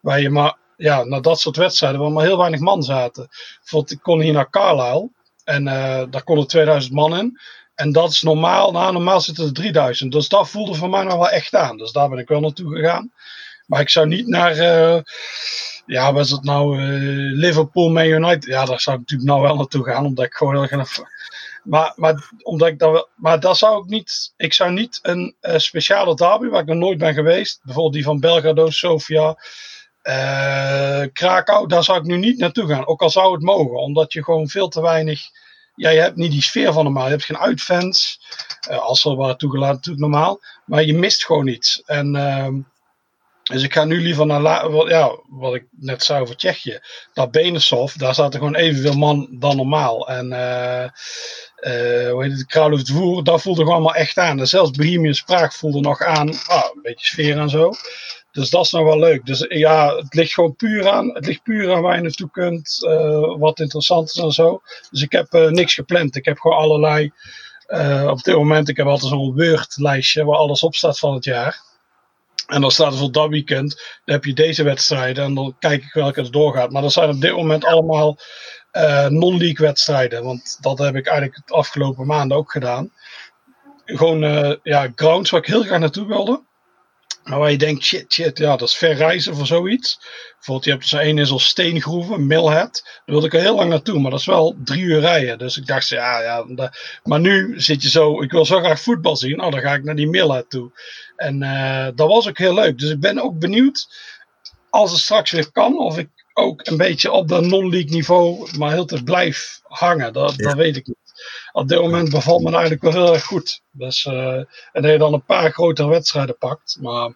waar je maar, ja, naar dat soort wedstrijden waar maar heel weinig man zaten. Bijvoorbeeld, ik kon hier naar Carlisle en uh, daar konden 2000 man in. En dat is normaal, nou, normaal zitten er 3000. Dus dat voelde voor mij nog wel echt aan. Dus daar ben ik wel naartoe gegaan. Maar ik zou niet naar, uh, ja, was het nou uh, Liverpool, Man United? Ja, daar zou ik natuurlijk nou wel naartoe gaan, omdat ik gewoon heel graag. Maar, maar, omdat ik dat, maar dat zou ik niet. Ik zou niet een speciale derby, waar ik nog nooit ben geweest, bijvoorbeeld die van Belgrado, Sofia, Krakau, daar zou ik nu niet naartoe gaan. Ook al zou het mogen, omdat je gewoon veel te weinig ja, je hebt niet die sfeer van normaal. Je hebt geen uitfans. Uh, als er waren toegelaten, natuurlijk normaal. Maar je mist gewoon iets. En, uh, dus ik ga nu liever naar, wat, ja, wat ik net zei over Tsjechië. Dat Benesov, daar zaten gewoon evenveel man dan normaal. En uh, hoe heet het, Kralov Dvoer, dat voelde gewoon allemaal echt aan. En zelfs Bohemian Spraak voelde nog aan, ah, een beetje sfeer en zo. Dus dat is nog wel leuk. Dus ja, het ligt gewoon puur aan. Het ligt puur aan waar je naartoe kunt. Uh, wat interessant is en zo. Dus ik heb uh, niks gepland. Ik heb gewoon allerlei. Uh, op dit moment, ik heb altijd zo'n Word-lijstje waar alles op staat van het jaar. En dan staat er voor dat weekend. Dan heb je deze wedstrijden. En dan kijk ik welke er doorgaat. Maar dat zijn op dit moment allemaal non-league wedstrijden. Want dat heb ik eigenlijk het afgelopen maanden ook gedaan. Gewoon ja, grounds waar ik heel graag naartoe wilde. Maar waar je denkt, shit, shit, ja, dat is ver reizen voor zoiets. Bijvoorbeeld, je hebt zo één is als steengroeven, Millhead. Daar wilde ik er heel lang naartoe, maar dat is wel drie uur rijden. Dus ik dacht, ja, ja. Maar nu zit je zo, ik wil zo graag voetbal zien. Oh, dan ga ik naar die Millhead toe. En uh, dat was ook heel leuk. Dus ik ben ook benieuwd, als het straks weer kan, of ik ook een beetje op dat non-league niveau, maar heel te blijf hangen. Dat, ja. dat weet ik niet op dit moment bevalt me eigenlijk wel heel erg goed. Dus, uh, en dat je dan een paar grotere wedstrijden pakt. Maar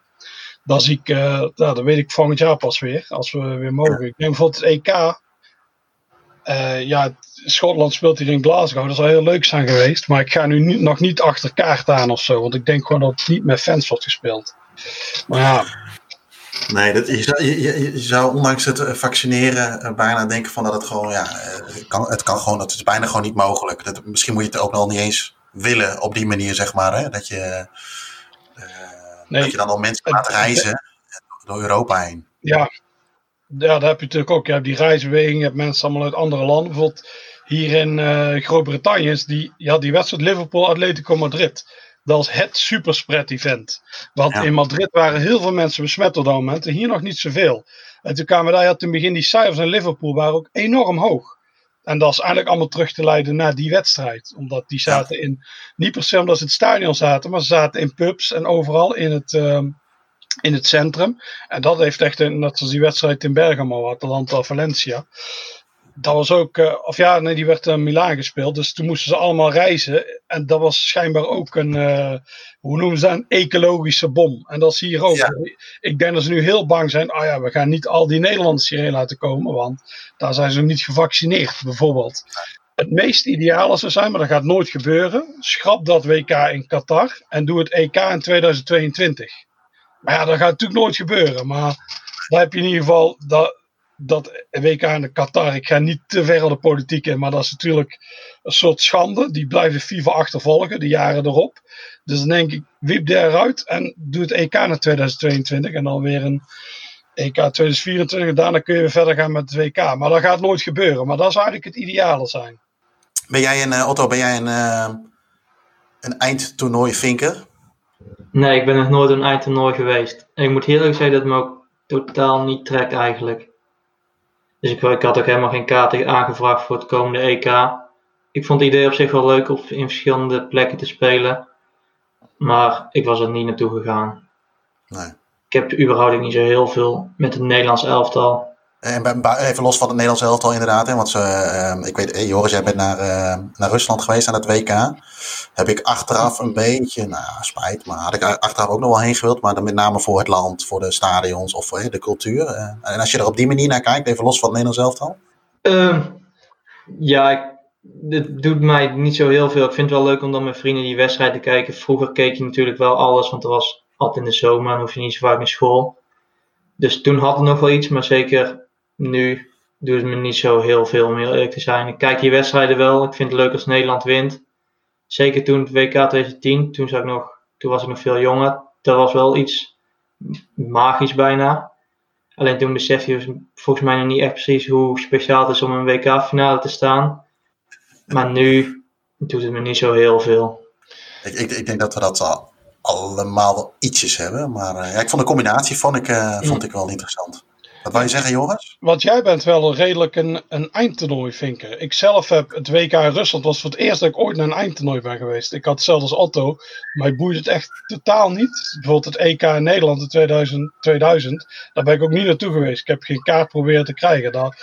dan zie ik, uh, ja, dat weet ik volgend jaar pas weer. Als we weer mogen. Ik denk bijvoorbeeld het EK. Uh, ja, Schotland speelt hier in Glasgow. Dat zou heel leuk zijn geweest. Maar ik ga nu niet, nog niet achter kaart aan of zo. Want ik denk gewoon dat het niet met fans wordt gespeeld. Maar ja, Nee, dat, je, zou, je, je, zou ondanks het vaccineren bijna denken van dat het gewoon, ja, het kan, het kan gewoon, het is bijna gewoon niet mogelijk. Dat, misschien moet je het ook nog niet eens willen op die manier, zeg maar. Hè? Dat, je, uh, nee, dat je dan al mensen laat reizen door Europa heen. Ja. ja, daar heb je natuurlijk ook. Je hebt die reisbeweging, je hebt mensen allemaal uit andere landen. Bijvoorbeeld hier in uh, Groot-Brittannië is die, ja, die wedstrijd Liverpool-Atletico Madrid. Dat was het superspread event. Want ja. in Madrid waren heel veel mensen besmet op dat moment. En hier nog niet zoveel. En toen kwamen daar, ja, toen begin die cijfers in Liverpool waren ook enorm hoog. En dat is eigenlijk allemaal terug te leiden naar die wedstrijd. Omdat die zaten in, niet per se omdat ze in het stadion zaten, maar ze zaten in pubs en overal in het, um, in het centrum. En dat heeft echt, een, net zoals die wedstrijd in Bergamo, Atalanta-Valencia dat was ook, uh, of ja, nee, die werd in Milaan gespeeld. Dus toen moesten ze allemaal reizen. En dat was schijnbaar ook een, uh, hoe noemen ze dat, een ecologische bom. En dat zie je ook. Ja. Ik denk dat ze nu heel bang zijn. Ah oh ja, we gaan niet al die Nederlanders hierheen laten komen. Want daar zijn ze niet gevaccineerd, bijvoorbeeld. Het meest ideale zou zijn, maar dat gaat nooit gebeuren. Schrap dat WK in Qatar en doe het EK in 2022. Maar ja, dat gaat natuurlijk nooit gebeuren. Maar dan heb je in ieder geval dat, dat WK in Qatar, ik ga niet te ver aan de politiek in, maar dat is natuurlijk een soort schande. Die blijven FIFA achtervolgen, de jaren erop. Dus dan denk ik, wiep eruit en doe het EK naar 2022 en dan weer een EK 2024 en daarna kun je weer verder gaan met het WK. Maar dat gaat nooit gebeuren, maar dat zou eigenlijk het ideale zijn. Ben jij een, uh, Otto, ben jij een, uh, een eindtoernooi vinker? Nee, ik ben nog nooit een eindtoernooi geweest. En ik moet heel eerlijk zeggen dat het me ook totaal niet trekt eigenlijk. Dus ik, ik, had ook helemaal geen kaarten aangevraagd voor het komende EK. Ik vond het idee op zich wel leuk om in verschillende plekken te spelen. Maar ik was er niet naartoe gegaan. Nee. Ik heb überhaupt niet zo heel veel met het Nederlands elftal. En even los van het Nederlands elftal inderdaad. Hè, want ze, uh, ik weet, hey, Joris, jij bent naar, uh, naar Rusland geweest aan het WK. Heb ik achteraf een beetje, nou spijt, maar had ik achteraf ook nog wel heen gewild. Maar dan met name voor het land, voor de stadions of voor de cultuur. En als je er op die manier naar kijkt, even los van het Nederlands elftal. ja, ik, het doet mij niet zo heel veel. Ik vind het wel leuk om dan met vrienden die wedstrijd te kijken. Vroeger keek je natuurlijk wel alles, want er was altijd in de zomer en hoef je niet zo vaak naar school. Dus toen had het nog wel iets, maar zeker nu doet het me niet zo heel veel om heel eerlijk te zijn. Ik kijk die wedstrijden wel. Ik vind het leuk als Nederland wint. zeker toen het WK 2010, toen, zat ik nog, toen was ik nog veel jonger. Dat was wel iets magisch bijna. Alleen toen besef je volgens mij nog niet echt precies hoe speciaal het is om een WK-finale te staan. Maar nu doet het me niet zo heel veel. Ik, ik, ik denk dat we dat al allemaal wel ietsjes hebben. Maar uh, ja, ik vond de combinatie vond ik, uh, vond ik wel interessant. Wat je zeggen, Joris? Want jij bent wel redelijk een, een eindtoernooi vinker. Ik zelf heb het WK in Rusland was voor het eerst dat ik ooit naar een eindtoernooi ben geweest. Ik had hetzelfde als Otto, maar ik boeide het echt totaal niet. Bijvoorbeeld het EK in Nederland in 2000, 2000 daar ben ik ook niet naartoe geweest. Ik heb geen kaart proberen te krijgen. Daar,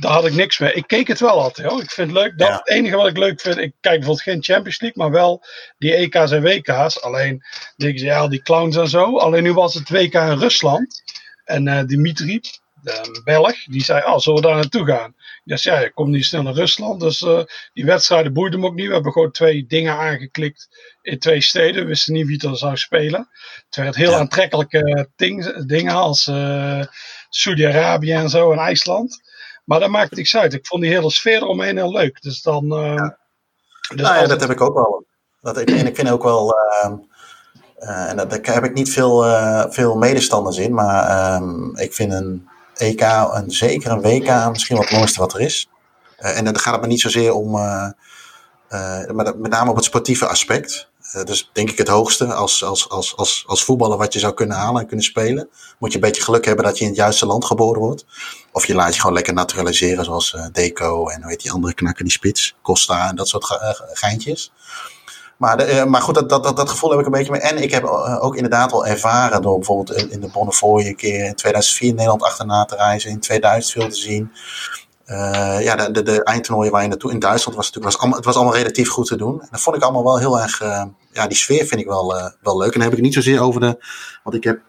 daar had ik niks mee. Ik keek het wel altijd. Hoor. Ik vind het leuk. Dat ja. het enige wat ik leuk vind. Ik kijk bijvoorbeeld geen Champions League, maar wel die EK's en WK's. Alleen denk je, ja, die clowns en zo. Alleen nu was het WK in Rusland. En uh, Dimitri, de Belg, die zei: Oh, zullen we daar naartoe gaan? Ja, zei, ja, ik kom niet snel naar Rusland. Dus uh, die wedstrijden boeiden me ook niet. We hebben gewoon twee dingen aangeklikt in twee steden. We wisten niet wie er zou spelen. Het werd heel ja. aantrekkelijke ding, dingen als uh, Saudi-Arabië en zo en IJsland. Maar dat maakt niks uit. Ik vond die hele sfeer eromheen heel leuk. Dus dan. Uh, ja. Dus nou ja, dat heb ik ook wel. Dat ik, en ik vind ook wel. Uh, uh, en daar heb ik niet veel, uh, veel medestanders in. Maar um, ik vind een EK, en zeker een WK, misschien wat het mooiste wat er is. Uh, en dan gaat het me niet zozeer om. maar met name op het sportieve aspect. dus denk ik het hoogste als, als, als, als, als voetballer wat je zou kunnen halen en kunnen spelen. Moet je een beetje geluk hebben dat je in het juiste land geboren wordt. Of je laat je gewoon lekker naturaliseren, zoals Deco en weet die andere knakken, die spits, Costa en dat soort geintjes. Maar, de, uh, maar goed, dat, dat, dat, gevoel heb ik een beetje mee. En ik heb uh, ook inderdaad wel ervaren door bijvoorbeeld in, de Bonnefoy een keer in 2004 in Nederland achterna te reizen, in 2000 veel te zien. Uh, ja, de, de, eindtoernooien waar je naartoe in Duitsland was natuurlijk, allemaal, het was allemaal relatief goed te doen. En dat vond ik allemaal wel heel erg, ja, die sfeer vind ik wel, wel leuk. En dan heb ik het niet zozeer over de, want ik heb,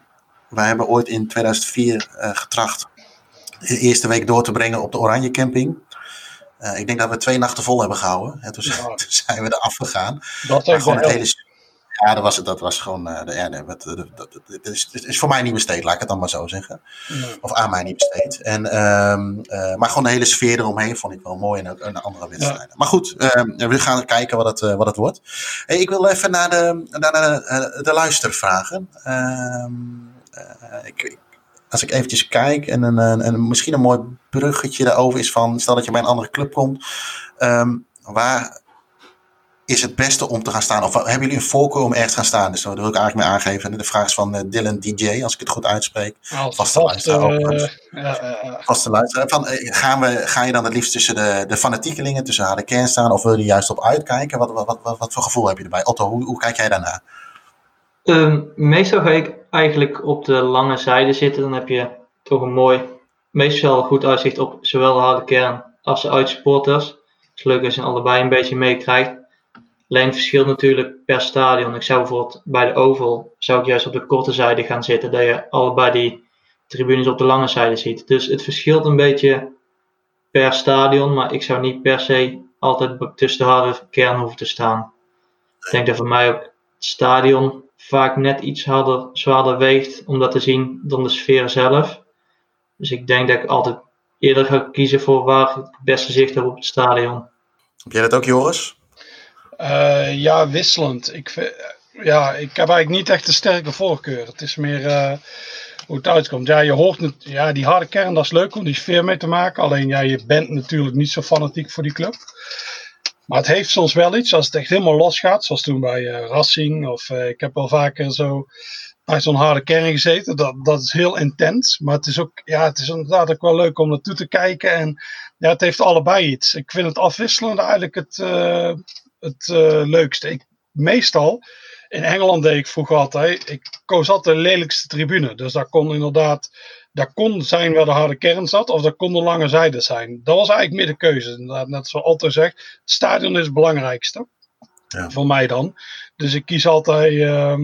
wij hebben ooit in 2004 getracht de eerste week door te brengen op de Oranje Camping. Uh, ik denk dat we twee nachten vol hebben gehouden. En toen, ja. toen zijn we er afgegaan. Dat is gewoon het hele. Ja, dat was, dat was gewoon. Uh, de, ja, nee, dat, dat, dat, dat is, is, voor mij niet besteed, laat ik het dan maar zo zeggen. Ja. Of aan mij niet besteed. En, um, uh, maar gewoon de hele sfeer eromheen vond ik wel mooi en ook een andere wedstrijden. Ja. Maar goed, um, we gaan kijken wat het, wat het wordt. Hey, ik wil even naar de, naar de, de luistervragen. Um, ik, als ik eventjes kijk en, een, een, een, misschien een mooi bruggetje daarover is van, stel dat je bij een andere club komt, um, waar is het beste om te gaan staan? Of hebben jullie een voorkeur om ergens te gaan staan? Dus daar wil ik eigenlijk mee aangeven. De vraag is van uh, Dylan DJ, als ik het goed uitspreek. Als vaste luisteraar. Uh, uh, vaste luisteraar. Van, gaan we, ga je dan het liefst tussen de, de fanatiekelingen, tussen haar de kern staan? Of wil je juist op uitkijken? Wat, wat, wat, wat, voor gevoel heb je erbij? Otto, hoe, hoe kijk jij daarnaar? Um, meestal ga ik eigenlijk op de lange zijde zitten. Dan heb je toch een mooi, meestal goed uitzicht op zowel de harde kern als de uitsupporters. Het is leuk als je allebei een beetje meekrijgt. Alleen verschilt natuurlijk per stadion. Ik zou bijvoorbeeld bij de Oval, zou ik juist op de korte zijde gaan zitten. Dat je allebei die tribunes op de lange zijde ziet. Dus het verschilt een beetje per stadion. Maar ik zou niet per se altijd tussen de harde kern hoeven te staan. Ik denk dat voor mij ook het stadion vaak net iets harder, zwaarder weegt om dat te zien dan de sfeer zelf. Dus ik denk dat ik altijd eerder ga kiezen voor waar ik het beste zicht heb op het stadion. Heb jij dat ook, Joris? Uh, ja, wisselend. Ik, ja, ik heb eigenlijk niet echt een sterke voorkeur. Het is meer uh, hoe het uitkomt. Ja, je hoort het, ja, die harde kern, dat is leuk om die sfeer mee te maken. Alleen ja, je bent natuurlijk niet zo fanatiek voor die club. Maar het heeft soms wel iets, als het echt helemaal los gaat, zoals toen bij uh, Racing. Of uh, ik heb wel vaker zo bij zo'n harde kern gezeten. Dat, dat is heel intens. Maar het is ook, ja, het is inderdaad ook wel leuk om naartoe te kijken. En ja, het heeft allebei iets. Ik vind het afwisselende eigenlijk het, uh, het leukste. Meestal, in Engeland deed ik vroeger altijd, ik koos altijd de lelijkste tribune. Dus daar kon inderdaad dat kon zijn waar de harde kern zat, of dat kon de lange zijde zijn. Dat was eigenlijk meer de keuze. Net zoals Otto zegt, het stadion is het belangrijkste. Ja. Voor mij dan. Dus ik kies altijd, uh,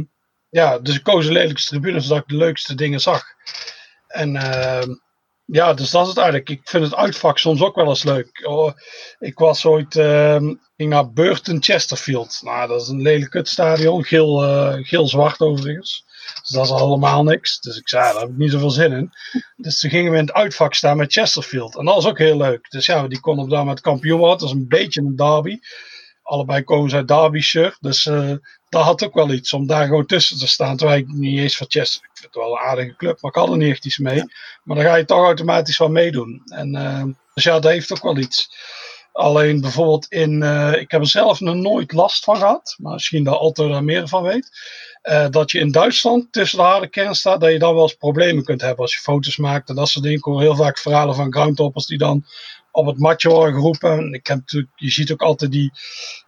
ja, dus ik koos de lelijkste tribune, zodat ik de leukste dingen zag. En uh, ja, dus dat is het eigenlijk. Ik vind het uitvak soms ook wel eens leuk. Oh, ik was ooit, uh, ging naar Burton Chesterfield. Nou, dat is een lelijk kutstadion, geel, uh, geel-zwart overigens. Dus dat is allemaal niks. Dus ik zei, daar heb ik niet zoveel zin in. Dus toen gingen we in het uitvak staan met Chesterfield. En dat was ook heel leuk. Dus ja, die kon op dat moment kampioen worden. Dat was een beetje een derby. allebei komen ze uit Derbyshire. Dus uh, dat had ook wel iets om daar gewoon tussen te staan. Terwijl ik niet eens van Chester, ik vind het wel een aardige club, maar ik had er niet echt iets mee. Maar dan ga je toch automatisch wel meedoen. En, uh, dus ja, dat heeft ook wel iets. Alleen bijvoorbeeld in, uh, ik heb er zelf nog nooit last van gehad, maar misschien dat Otto daar meer van weet. Uh, dat je in Duitsland tussen de harde kern staat, dat je dan wel eens problemen kunt hebben als je foto's maakt en dat soort dingen. Ik hoor heel vaak verhalen van groundtoppers die dan op het matje worden geroepen. Ik heb natuurlijk, je ziet ook altijd die,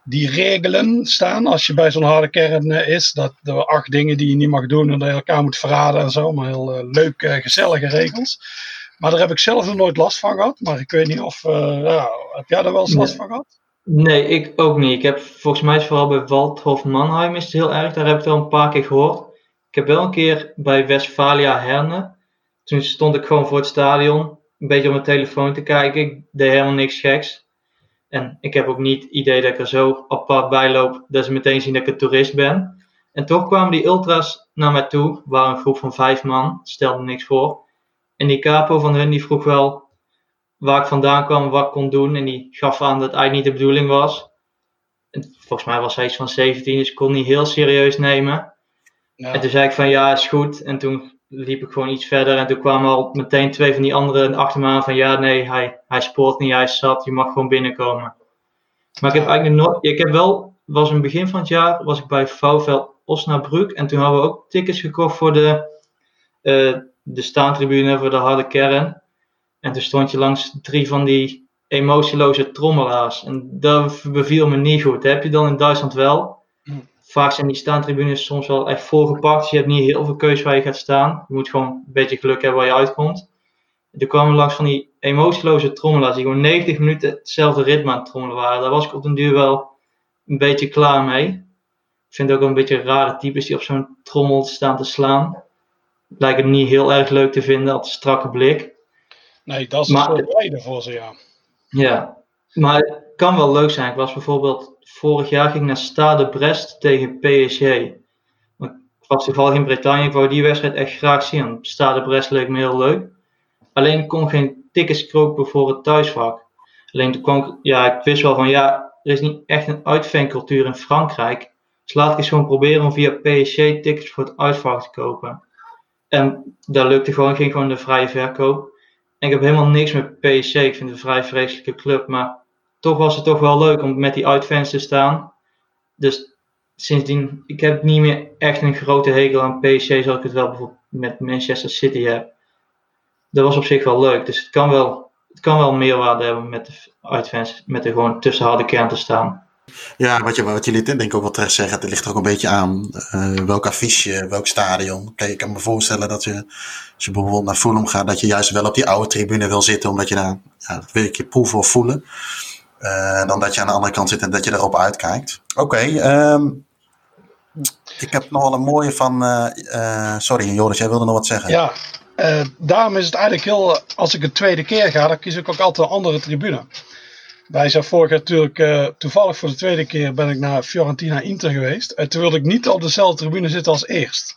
die regelen staan als je bij zo'n harde kern uh, is. Dat er acht dingen die je niet mag doen en dat je elkaar moet verraden en zo. Maar heel uh, leuke, gezellige regels. Maar daar heb ik zelf nog nooit last van gehad. Maar ik weet niet of, ja, heb jij daar wel eens last van gehad? Nee, ik ook niet. Ik heb volgens mij vooral bij Waldhof Mannheim is het heel erg. Daar heb ik het wel een paar keer gehoord. Ik heb wel een keer bij Westfalia Herne. Toen stond ik gewoon voor het stadion. Een beetje op mijn telefoon te kijken. Ik deed helemaal niks geks. En ik heb ook niet het idee dat ik er zo apart bij loop. Dat ze meteen zien dat ik een toerist ben. En toch kwamen die ultras naar mij toe. waren een groep van vijf man. Stelde niks voor. En die capo van hun die vroeg wel waar ik vandaan kwam, wat ik kon doen. En die gaf aan dat het eigenlijk niet de bedoeling was. En volgens mij was hij iets van 17, dus ik kon niet heel serieus nemen. Ja. En toen zei ik van ja, is goed. En toen liep ik gewoon iets verder. En toen kwamen al meteen twee van die anderen achter me aan van ja, nee, hij, hij spoort niet, hij zat, je mag gewoon binnenkomen. Maar ik heb eigenlijk nooit, ik heb wel, was in het begin van het jaar, was ik bij VfL Osnabrück. En toen hadden we ook tickets gekocht voor de, uh, de staantribune, voor de harde kern. En toen stond je langs drie van die emotieloze trommelaars. En dat beviel me niet goed. Heb je dan in Duitsland wel. Vaak zijn die staantribunes soms wel echt volgepakt. Dus je hebt niet heel veel keuze waar je gaat staan. Je moet gewoon een beetje geluk hebben waar je uitkomt. Toen kwamen langs van die emotieloze trommelaars. Die gewoon 90 minuten hetzelfde ritme aan het trommelen waren. Daar was ik op den duur wel een beetje klaar mee. Ik vind het ook een beetje rare types die op zo'n trommel staan te slaan. Lijkt het niet heel erg leuk te vinden, als strakke blik. Nee, dat is een soort voor ze, ja. Ja, maar het kan wel leuk zijn. Ik was bijvoorbeeld vorig jaar ging naar Stade Brest tegen PSG. Ik was toevallig in Bretagne, ik wou die wedstrijd echt graag zien. Stade Brest leek me heel leuk. Alleen ik kon geen tickets kopen voor het thuisvak. Alleen toen kwam ik, ja, ik wist wel van ja, er is niet echt een uitfancultuur in Frankrijk. Dus laat ik eens gewoon proberen om via PSG tickets voor het uitvak te kopen. En dat lukte gewoon, ging gewoon de vrije verkoop ik heb helemaal niks met PSG. Ik vind het een vrij vreselijke club. Maar toch was het toch wel leuk om met die uitfans te staan. Dus sindsdien, ik heb niet meer echt een grote hekel aan PSG. Zoals ik het wel bijvoorbeeld met Manchester City heb. Dat was op zich wel leuk. Dus het kan wel, het kan wel meerwaarde hebben met de uitfans. Met er gewoon tussen harde kern te staan. Ja, wat, je, wat jullie denk ik ook wel terecht zeggen, het ligt ook een beetje aan uh, welk affiche, welk stadion. Kijk, ik kan me voorstellen dat je, als je bijvoorbeeld naar Fulham gaat, dat je juist wel op die oude tribune wil zitten, omdat je daar, ja, dat wil je proeven of voelen. Uh, dan dat je aan de andere kant zit en dat je erop uitkijkt. Oké, okay, um, ik heb nog wel een mooie van, uh, sorry Joris, jij wilde nog wat zeggen. Ja, daarom is het eigenlijk heel, als ik een tweede keer ga, dan kies ik ook altijd een andere tribune. Wij zijn vorig jaar natuurlijk, uh, toevallig voor de tweede keer ben ik naar Fiorentina Inter geweest. En toen wilde ik niet op dezelfde tribune zitten als eerst.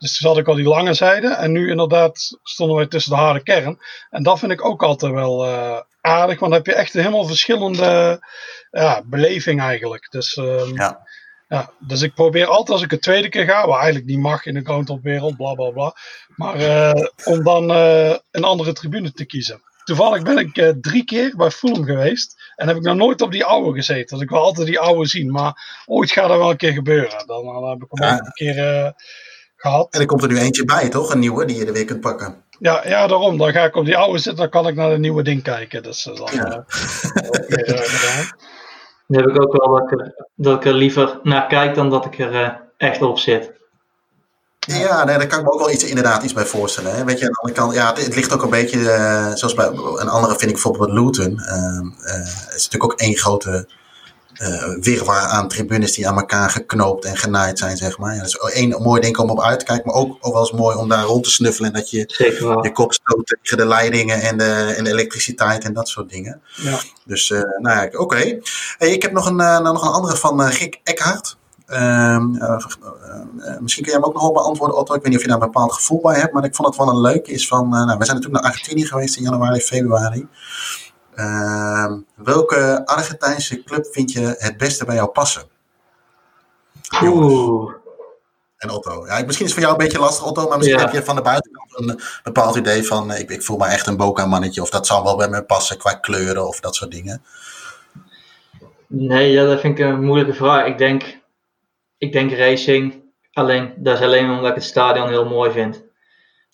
Dus toen zat ik al die lange zijde. En nu inderdaad stonden wij tussen de harde kern. En dat vind ik ook altijd wel uh, aardig. Want dan heb je echt een helemaal verschillende ja, beleving eigenlijk. Dus, um, ja. Ja, dus ik probeer altijd als ik een tweede keer ga, wat eigenlijk niet mag in de groundhopwereld, bla bla bla. Maar uh, om dan uh, een andere tribune te kiezen. Toevallig ben ik drie keer bij Fulham geweest. En heb ik nog nooit op die oude gezeten. Dus ik wil altijd die oude zien. Maar ooit gaat er wel een keer gebeuren. Dan, dan heb ik hem ja. een keer gehad. En er komt er nu eentje bij, toch? Een nieuwe die je er weer kunt pakken. Ja, ja, daarom. Dan ga ik op die oude zitten. Dan kan ik naar de nieuwe ding kijken. Dus dat is dan ja. uh, weer gedaan. Dan heb ik ook wel dat ik, er, dat ik er liever naar kijk dan dat ik er echt op zit. Ja, nee, daar kan ik me ook wel iets, inderdaad iets bij voorstellen. Hè. Weet je, aan de andere kant, ja, het, het ligt ook een beetje, uh, zoals bij een andere vind ik bijvoorbeeld Luton. Uh, uh, het is natuurlijk ook één grote uh, wirwar aan tribunes die aan elkaar geknoopt en genaaid zijn, zeg maar. Ja, dat is één mooi ding om op uit te kijken, maar ook, ook wel eens mooi om daar rond te snuffelen en dat je je kop stoot tegen de leidingen en de, en de elektriciteit en dat soort dingen. Ja. Dus, nou ja, oké. Okay. Hey, ik heb nog een, nog een andere van Gik Eckhart. Um, uh, uh, misschien kun jij hem ook nog wel beantwoorden, Otto. Ik weet niet of je daar een bepaald gevoel bij hebt, maar ik vond het wel een leuk. Is van, nou, we zijn natuurlijk naar Argentinië geweest in januari, februari. Ehm, welke Argentijnse club vind je het beste bij jou passen? Oeh. En Otto. Ja, misschien is het voor jou een beetje lastig, Otto, maar misschien Ja. heb je van de buitenkant een bepaald idee van: eh, ik, ik voel me echt een Boca-mannetje, of dat zal wel bij me passen qua kleuren of dat soort dingen. Nee, ja, dat vind ik een moeilijke vraag. Ik denk, ik denk racing. Alleen, dat is alleen omdat ik het stadion heel mooi vind.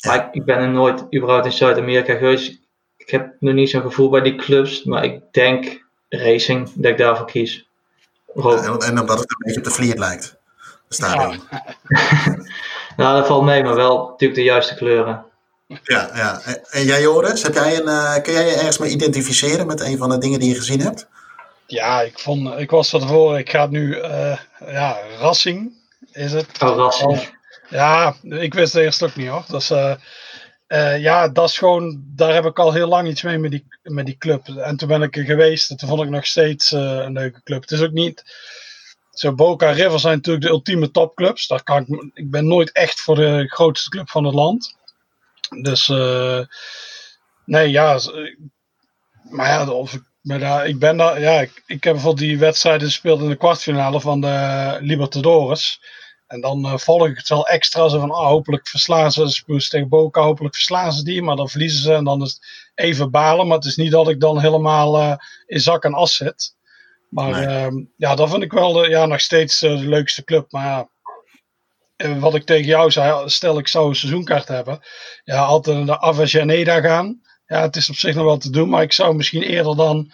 Maar ik, ik ben er nooit überhaupt in Zuid-Amerika geweest. Ik heb nog niet zo'n gevoel bij die clubs. Maar ik denk racing, dat ik daarvoor kies. En, omdat het een beetje op de vliert lijkt. De stadion. Nou, dat valt mee, maar wel natuurlijk de juiste kleuren. Ja, ja. En, jij, Joris, heb jij een, eh, kun jij je ergens mee identificeren met een van de dingen die je gezien hebt? Ja, ik, vond, ik was van tevoren, ik ga nu, eh, ja, Racing is het. Oh, Racing. Ja, ik wist het eerst ook niet hoor. Dus, eh, eh, ja, dat is gewoon, daar heb ik al heel lang iets mee met die, met die club. En toen ben ik er geweest en toen vond ik nog steeds eh, een leuke club. Het is ook niet, zo Boca River zijn natuurlijk de ultieme topclubs. Daar kan ik, ik ben nooit echt voor de grootste club van het land. Dus, eh, nee, ja, maar ja, of ik, ben daar, ik ben daar, ja, ik, ik heb bijvoorbeeld die wedstrijden gespeeld in de kwartfinale van de Libertadores. En dan eh, volg ik het wel extra. Zo van, ah, hopelijk verslaan ze. Moest tegen Boca, hopelijk verslaan ze die. Maar dan verliezen ze en dan is het even balen. Maar het is niet dat ik dan helemaal eh, in zak en as zit. Maar Nee. ehm, ja, dat vind ik wel de, ja, nog steeds eh, de leukste club. Maar ja, wat ik tegen jou zei, stel ik zou een seizoenkaart hebben. Ja, altijd naar de Avellaneda gaan. Ja, het is op zich nog wel te doen. Maar ik zou misschien eerder dan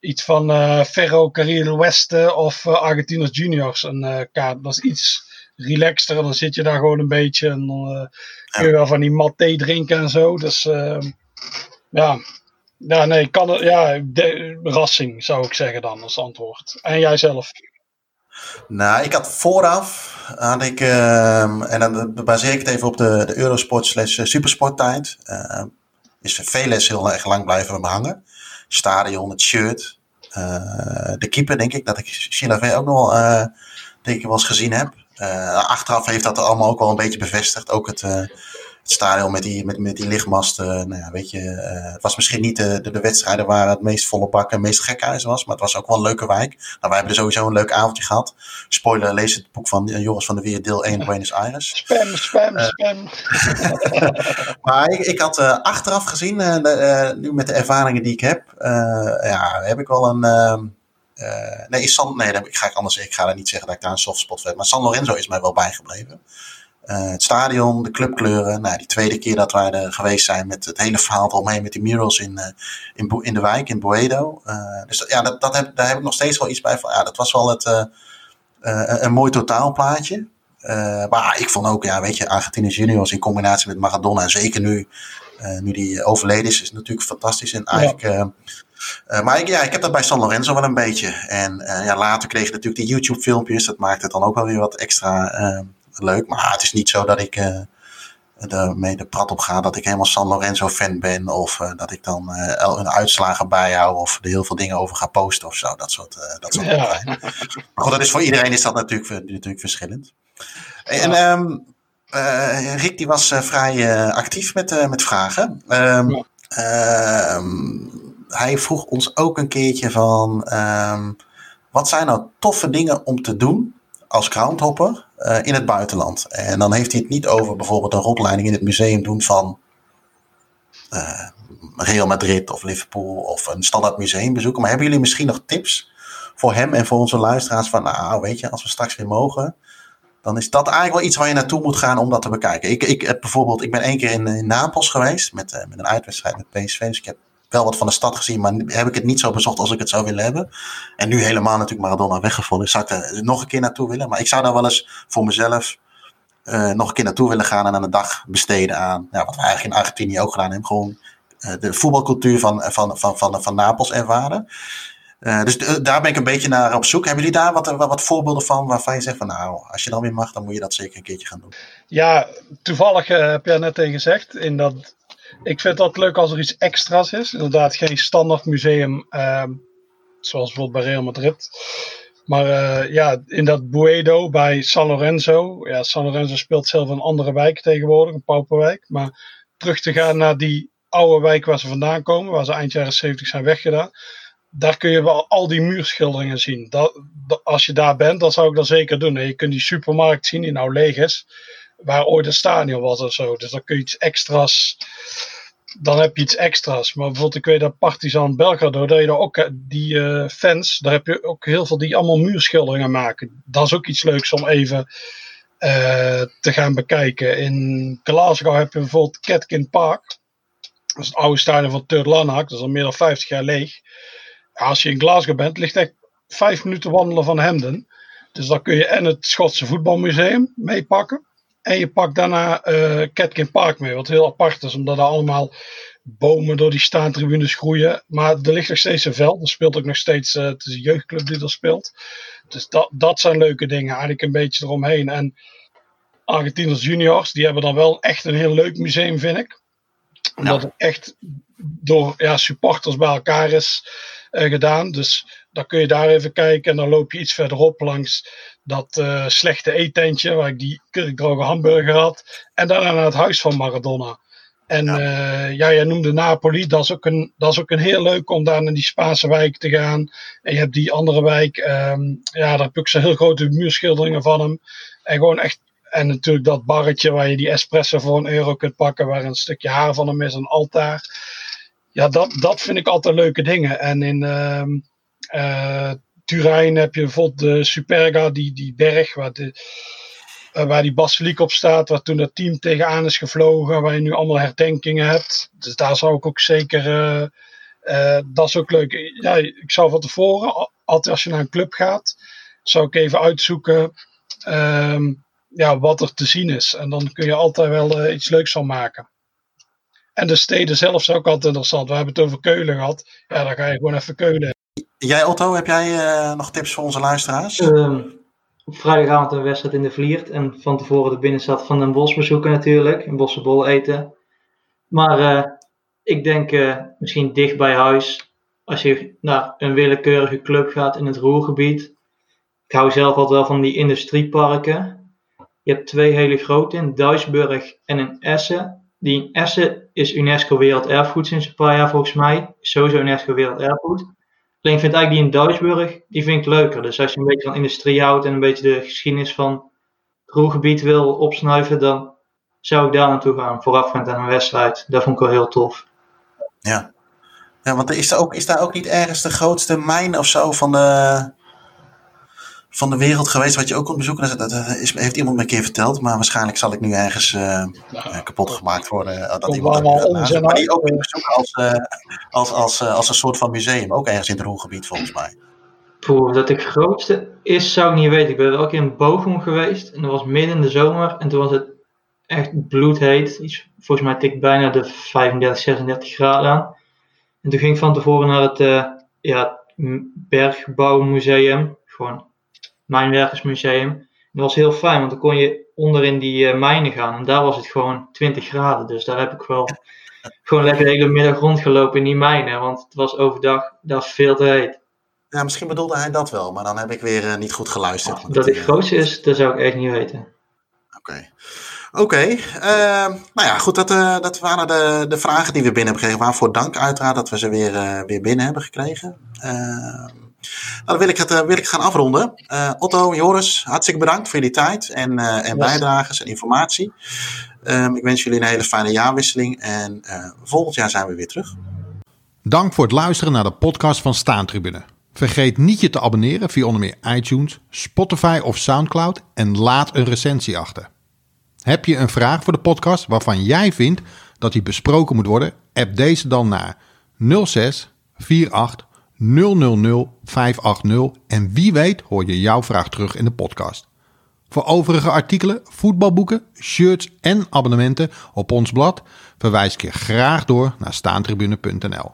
iets van Ferro Carril Oeste of Argentinos Juniors een kaart. Dat is iets relaxter. Dan zit je daar gewoon een beetje en dan eh, kun je wel van die mat thee drinken en zo. Dus ehm, ja. Ja, nee, kan het, ja, de, Rassing zou ik zeggen dan als antwoord. En jij zelf? Nou, ik had vooraf, had ik, ehm, en dan baseer ik het even op de, de Eurosport slash Supersport tijd. ehm, is Veles heel erg lang blijven hangen. Stadion, het shirt. eh, de keeper, denk ik, dat ik Chilavé ook nog wel, eh, denk ik, wel eens gezien heb. Eh, achteraf heeft dat allemaal ook wel een beetje bevestigd. Ook het, eh, het stadion met die, met, met die lichtmasten. nou ja, weet je, eh, het was misschien niet de, de, de wedstrijden waar het meest volle bak en meest gekhuis was. Maar het was ook wel een leuke wijk. Nou, wij hebben er sowieso een leuk avondje gehad. Spoiler, lees het boek van Joris van der Weer, deel 1, Buenos Aires. Spam, spam, spam. Maar ik, ik had achteraf gezien, nu met de ervaringen die ik heb, ja, heb ik wel een. Eh, nee, San, nee, ik ga ik anders zeggen. Ik ga daar niet zeggen dat ik daar een softspot heb. Maar San Lorenzo is mij wel bijgebleven. Eh, het stadion, de clubkleuren. Nou, die tweede keer dat wij er geweest zijn met het hele verhaal eromheen met die murals in, eh, in, Bo- in de wijk, in Boedo. Dus dat- ja, dat, dat heb, daar heb ik nog steeds wel iets bij van. Ja, dat was wel het, een mooi totaalplaatje. Maar ik vond ook, ja, weet je, Argentinië Juniors in combinatie met Maradona. En zeker nu, nu die overleden is, is natuurlijk fantastisch. En eigenlijk, eh, maar ik, ja, ik heb dat bij San Lorenzo wel een beetje. En eh, ja, later kreeg je natuurlijk die YouTube-filmpjes. Dat maakt het dan ook wel weer wat extra eh, leuk. Maar het is niet zo dat ik ermee de prat op ga dat ik helemaal San Lorenzo-fan ben. Of dat ik dan een uitslagen bijhoud. Of er heel veel dingen over ga posten of zo. Dat soort, dat soort Ja. dingen. Maar goed, dat is voor iedereen is dat natuurlijk, natuurlijk verschillend. En ehm, eh, Rick die was vrij actief met, met vragen. Ehm, Ja. Hij vroeg ons ook een keertje van... ehm, wat zijn nou toffe dingen om te doen als groundhopper eh, in het buitenland? En dan heeft hij het niet over bijvoorbeeld een rondleiding in het museum doen van... eh, Real Madrid of Liverpool of een standaard museum bezoeken. Maar hebben jullie misschien nog tips voor hem en voor onze luisteraars van, nou weet je, als we straks weer mogen, dan is dat eigenlijk wel iets waar je naartoe moet gaan om dat te bekijken. Ik, ik heb bijvoorbeeld, ik ben één keer in, in Napels geweest met, eh, met een uitwedstrijd met PSV, dus ik heb wel wat van de stad gezien, maar heb ik het niet zo bezocht als ik het zou willen hebben. En nu helemaal natuurlijk Maradona weggevallen, dus zou ik er nog een keer naartoe willen. Maar ik zou daar wel eens voor mezelf eh, nog een keer naartoe willen gaan en aan een dag besteden aan, ja, wat we eigenlijk in Argentinië ook gedaan hebben, gewoon eh, de voetbalcultuur van, van, van, van, van Napels ervaren. Dus daar ben ik een beetje naar op zoek. Hebben jullie daar wat, wat, voorbeelden van waarvan je zegt van nou, als je dan weer mag, dan moet je dat zeker een keertje gaan doen? Ja, toevallig heb jij net tegen gezegd. In dat, ik vind dat leuk als er iets extra's is. Inderdaad, geen standaard museum uh, zoals bijvoorbeeld bij Real Madrid. Maar uh, ja, in dat Buedo bij San Lorenzo. Ja, San Lorenzo speelt zelf een andere wijk tegenwoordig, een pauperwijk. Maar terug te gaan naar die oude wijk waar ze vandaan komen, waar ze eind jaren 70 zijn weggedaan. Daar kun je wel al die muurschilderingen zien. Dat, als je daar bent, dan zou ik dat zeker doen. En je kunt die supermarkt zien die nou leeg is, waar ooit een stadion was of zo. Dus dan kun je iets extra's dan heb je iets extra's. Maar bijvoorbeeld, ik weet dat Partizan Belgrado, dat je daar ook die uh, fans, daar heb je ook heel veel die allemaal muurschilderingen maken. Dat is ook iets leuks om even uh, te gaan bekijken. In Glasgow heb je bijvoorbeeld Ketkin Park. Dat is het oude stadion van Third. Dat is al meer dan 50 jaar leeg. Als je in Glasgow bent, ligt echt vijf minuten wandelen van Hemden. Dus dan kun je en het Schotse voetbalmuseum meepakken. En je pakt daarna uh, Ketkin Park mee, wat heel apart is, omdat er allemaal bomen door die staantribunes groeien. Maar er ligt nog steeds een veld, er speelt ook nog steeds, uh, het is een jeugdclub die er speelt. Dus dat, dat zijn leuke dingen, eigenlijk een beetje eromheen. En Argentinos juniors, die hebben dan wel echt een heel leuk museum, vind ik. Omdat het echt door ja, supporters bij elkaar is uh, gedaan. Dus dan kun je daar even kijken en dan loop je iets verderop langs dat uh, slechte eetentje waar ik die kurkdroge hamburger had. En daarna naar het huis van Maradona. En ja. Uh, ja, jij noemde Napoli. Dat is, ook een, dat is ook een heel leuk om daar naar die Spaanse wijk te gaan. En je hebt die andere wijk. Um, ja, daar heb ik zo heel grote muurschilderingen van hem. En gewoon echt. En natuurlijk dat barretje waar je die espresso voor een euro kunt pakken. Waar een stukje haar van hem is, een altaar. Ja, dat, dat vind ik altijd leuke dingen. En in um, uh, Turijn heb je bijvoorbeeld de Superga, die, die berg waar, de, uh, waar die basiliek op staat, waar toen dat team tegenaan is gevlogen, waar je nu allemaal herdenkingen hebt. Dus daar zou ik ook zeker, uh, uh, dat is ook leuk. Ja, ik zou van tevoren, altijd als je naar een club gaat, zou ik even uitzoeken um, ja, wat er te zien is. En dan kun je altijd wel iets leuks van maken. En de steden zelf is ook altijd interessant. We hebben het over Keulen gehad. Ja, dan ga je gewoon even Keulen. Jij Otto, heb jij uh, nog tips voor onze luisteraars? Um, op vrijdagavond een wedstrijd in de Vliert. En van tevoren de binnenstad van Den Bosch bezoeken natuurlijk. Een bossenbol eten. Maar uh, ik denk uh, misschien dicht bij huis. Als je naar een willekeurige club gaat in het Roergebied. Ik hou zelf altijd wel van die industrieparken. Je hebt twee hele grote in Duisburg en in Essen. Die Essen is UNESCO Werelderfgoed sinds een paar jaar volgens mij. Sowieso UNESCO Werelderfgoed. Alleen vind ik die in Duisburg, die vind ik leuker. Dus als je een beetje van industrie houdt en een beetje de geschiedenis van het Roergebied wil opsnuiven, dan zou ik daar naartoe gaan, voorafgaand aan een wedstrijd. Dat vond ik wel heel tof. Ja, ja want is, er ook, is daar ook niet ergens de grootste mijn of zo van de, van de wereld geweest, wat je ook kon bezoeken? Dat, is, heeft iemand me een keer verteld, maar waarschijnlijk zal ik nu ergens uh, nou, kapot gemaakt worden. Uh, dat iemand dat maar die ook in bezoek als, uh, als, als, als een soort van museum, ook ergens in het Roergebied volgens mij. Poeh, dat de grootste is, zou ik niet weten. Ik ben wel een keer in Bochum geweest en dat was midden in de zomer en toen was het echt bloedheet. Iets, volgens mij tikt bijna de 35, 36 graden aan. En toen ging ik van tevoren naar het ja, Bergbouwmuseum, gewoon Mijnwerkersmuseum. Dat was heel fijn, want dan kon je onder in die uh, mijnen gaan. En daar was het gewoon 20 graden. Dus daar heb ik wel gewoon lekker de hele middag rondgelopen in die mijnen. Want het was overdag, dat was veel te heet. Ja, misschien bedoelde hij dat wel, maar dan heb ik weer uh, niet goed geluisterd. Oh, dat het grootste is, dat zou ik echt niet weten. Oké. Okay. Oké, okay, uh, nou ja, goed, dat, uh, dat waren de, de vragen die we binnen hebben gekregen. Waarvoor dank uiteraard dat we ze weer, weer binnen hebben gekregen. Nou, dan wil ik het wil ik gaan afronden. Otto, Joris, hartstikke bedankt voor jullie tijd en, en bijdrages en informatie. Um, ik wens jullie een hele fijne jaarwisseling en volgend jaar zijn we weer terug. Dank voor het luisteren naar de podcast van Staantribune. Vergeet niet je te abonneren via onder meer iTunes, Spotify of Soundcloud en laat een recensie achter. Heb je een vraag voor de podcast waarvan jij vindt dat die besproken moet worden? App deze dan naar 06 48 000 580 en wie weet hoor je jouw vraag terug in de podcast. Voor overige artikelen, voetbalboeken, shirts en abonnementen op ons blad verwijs ik je graag door naar staantribune.nl.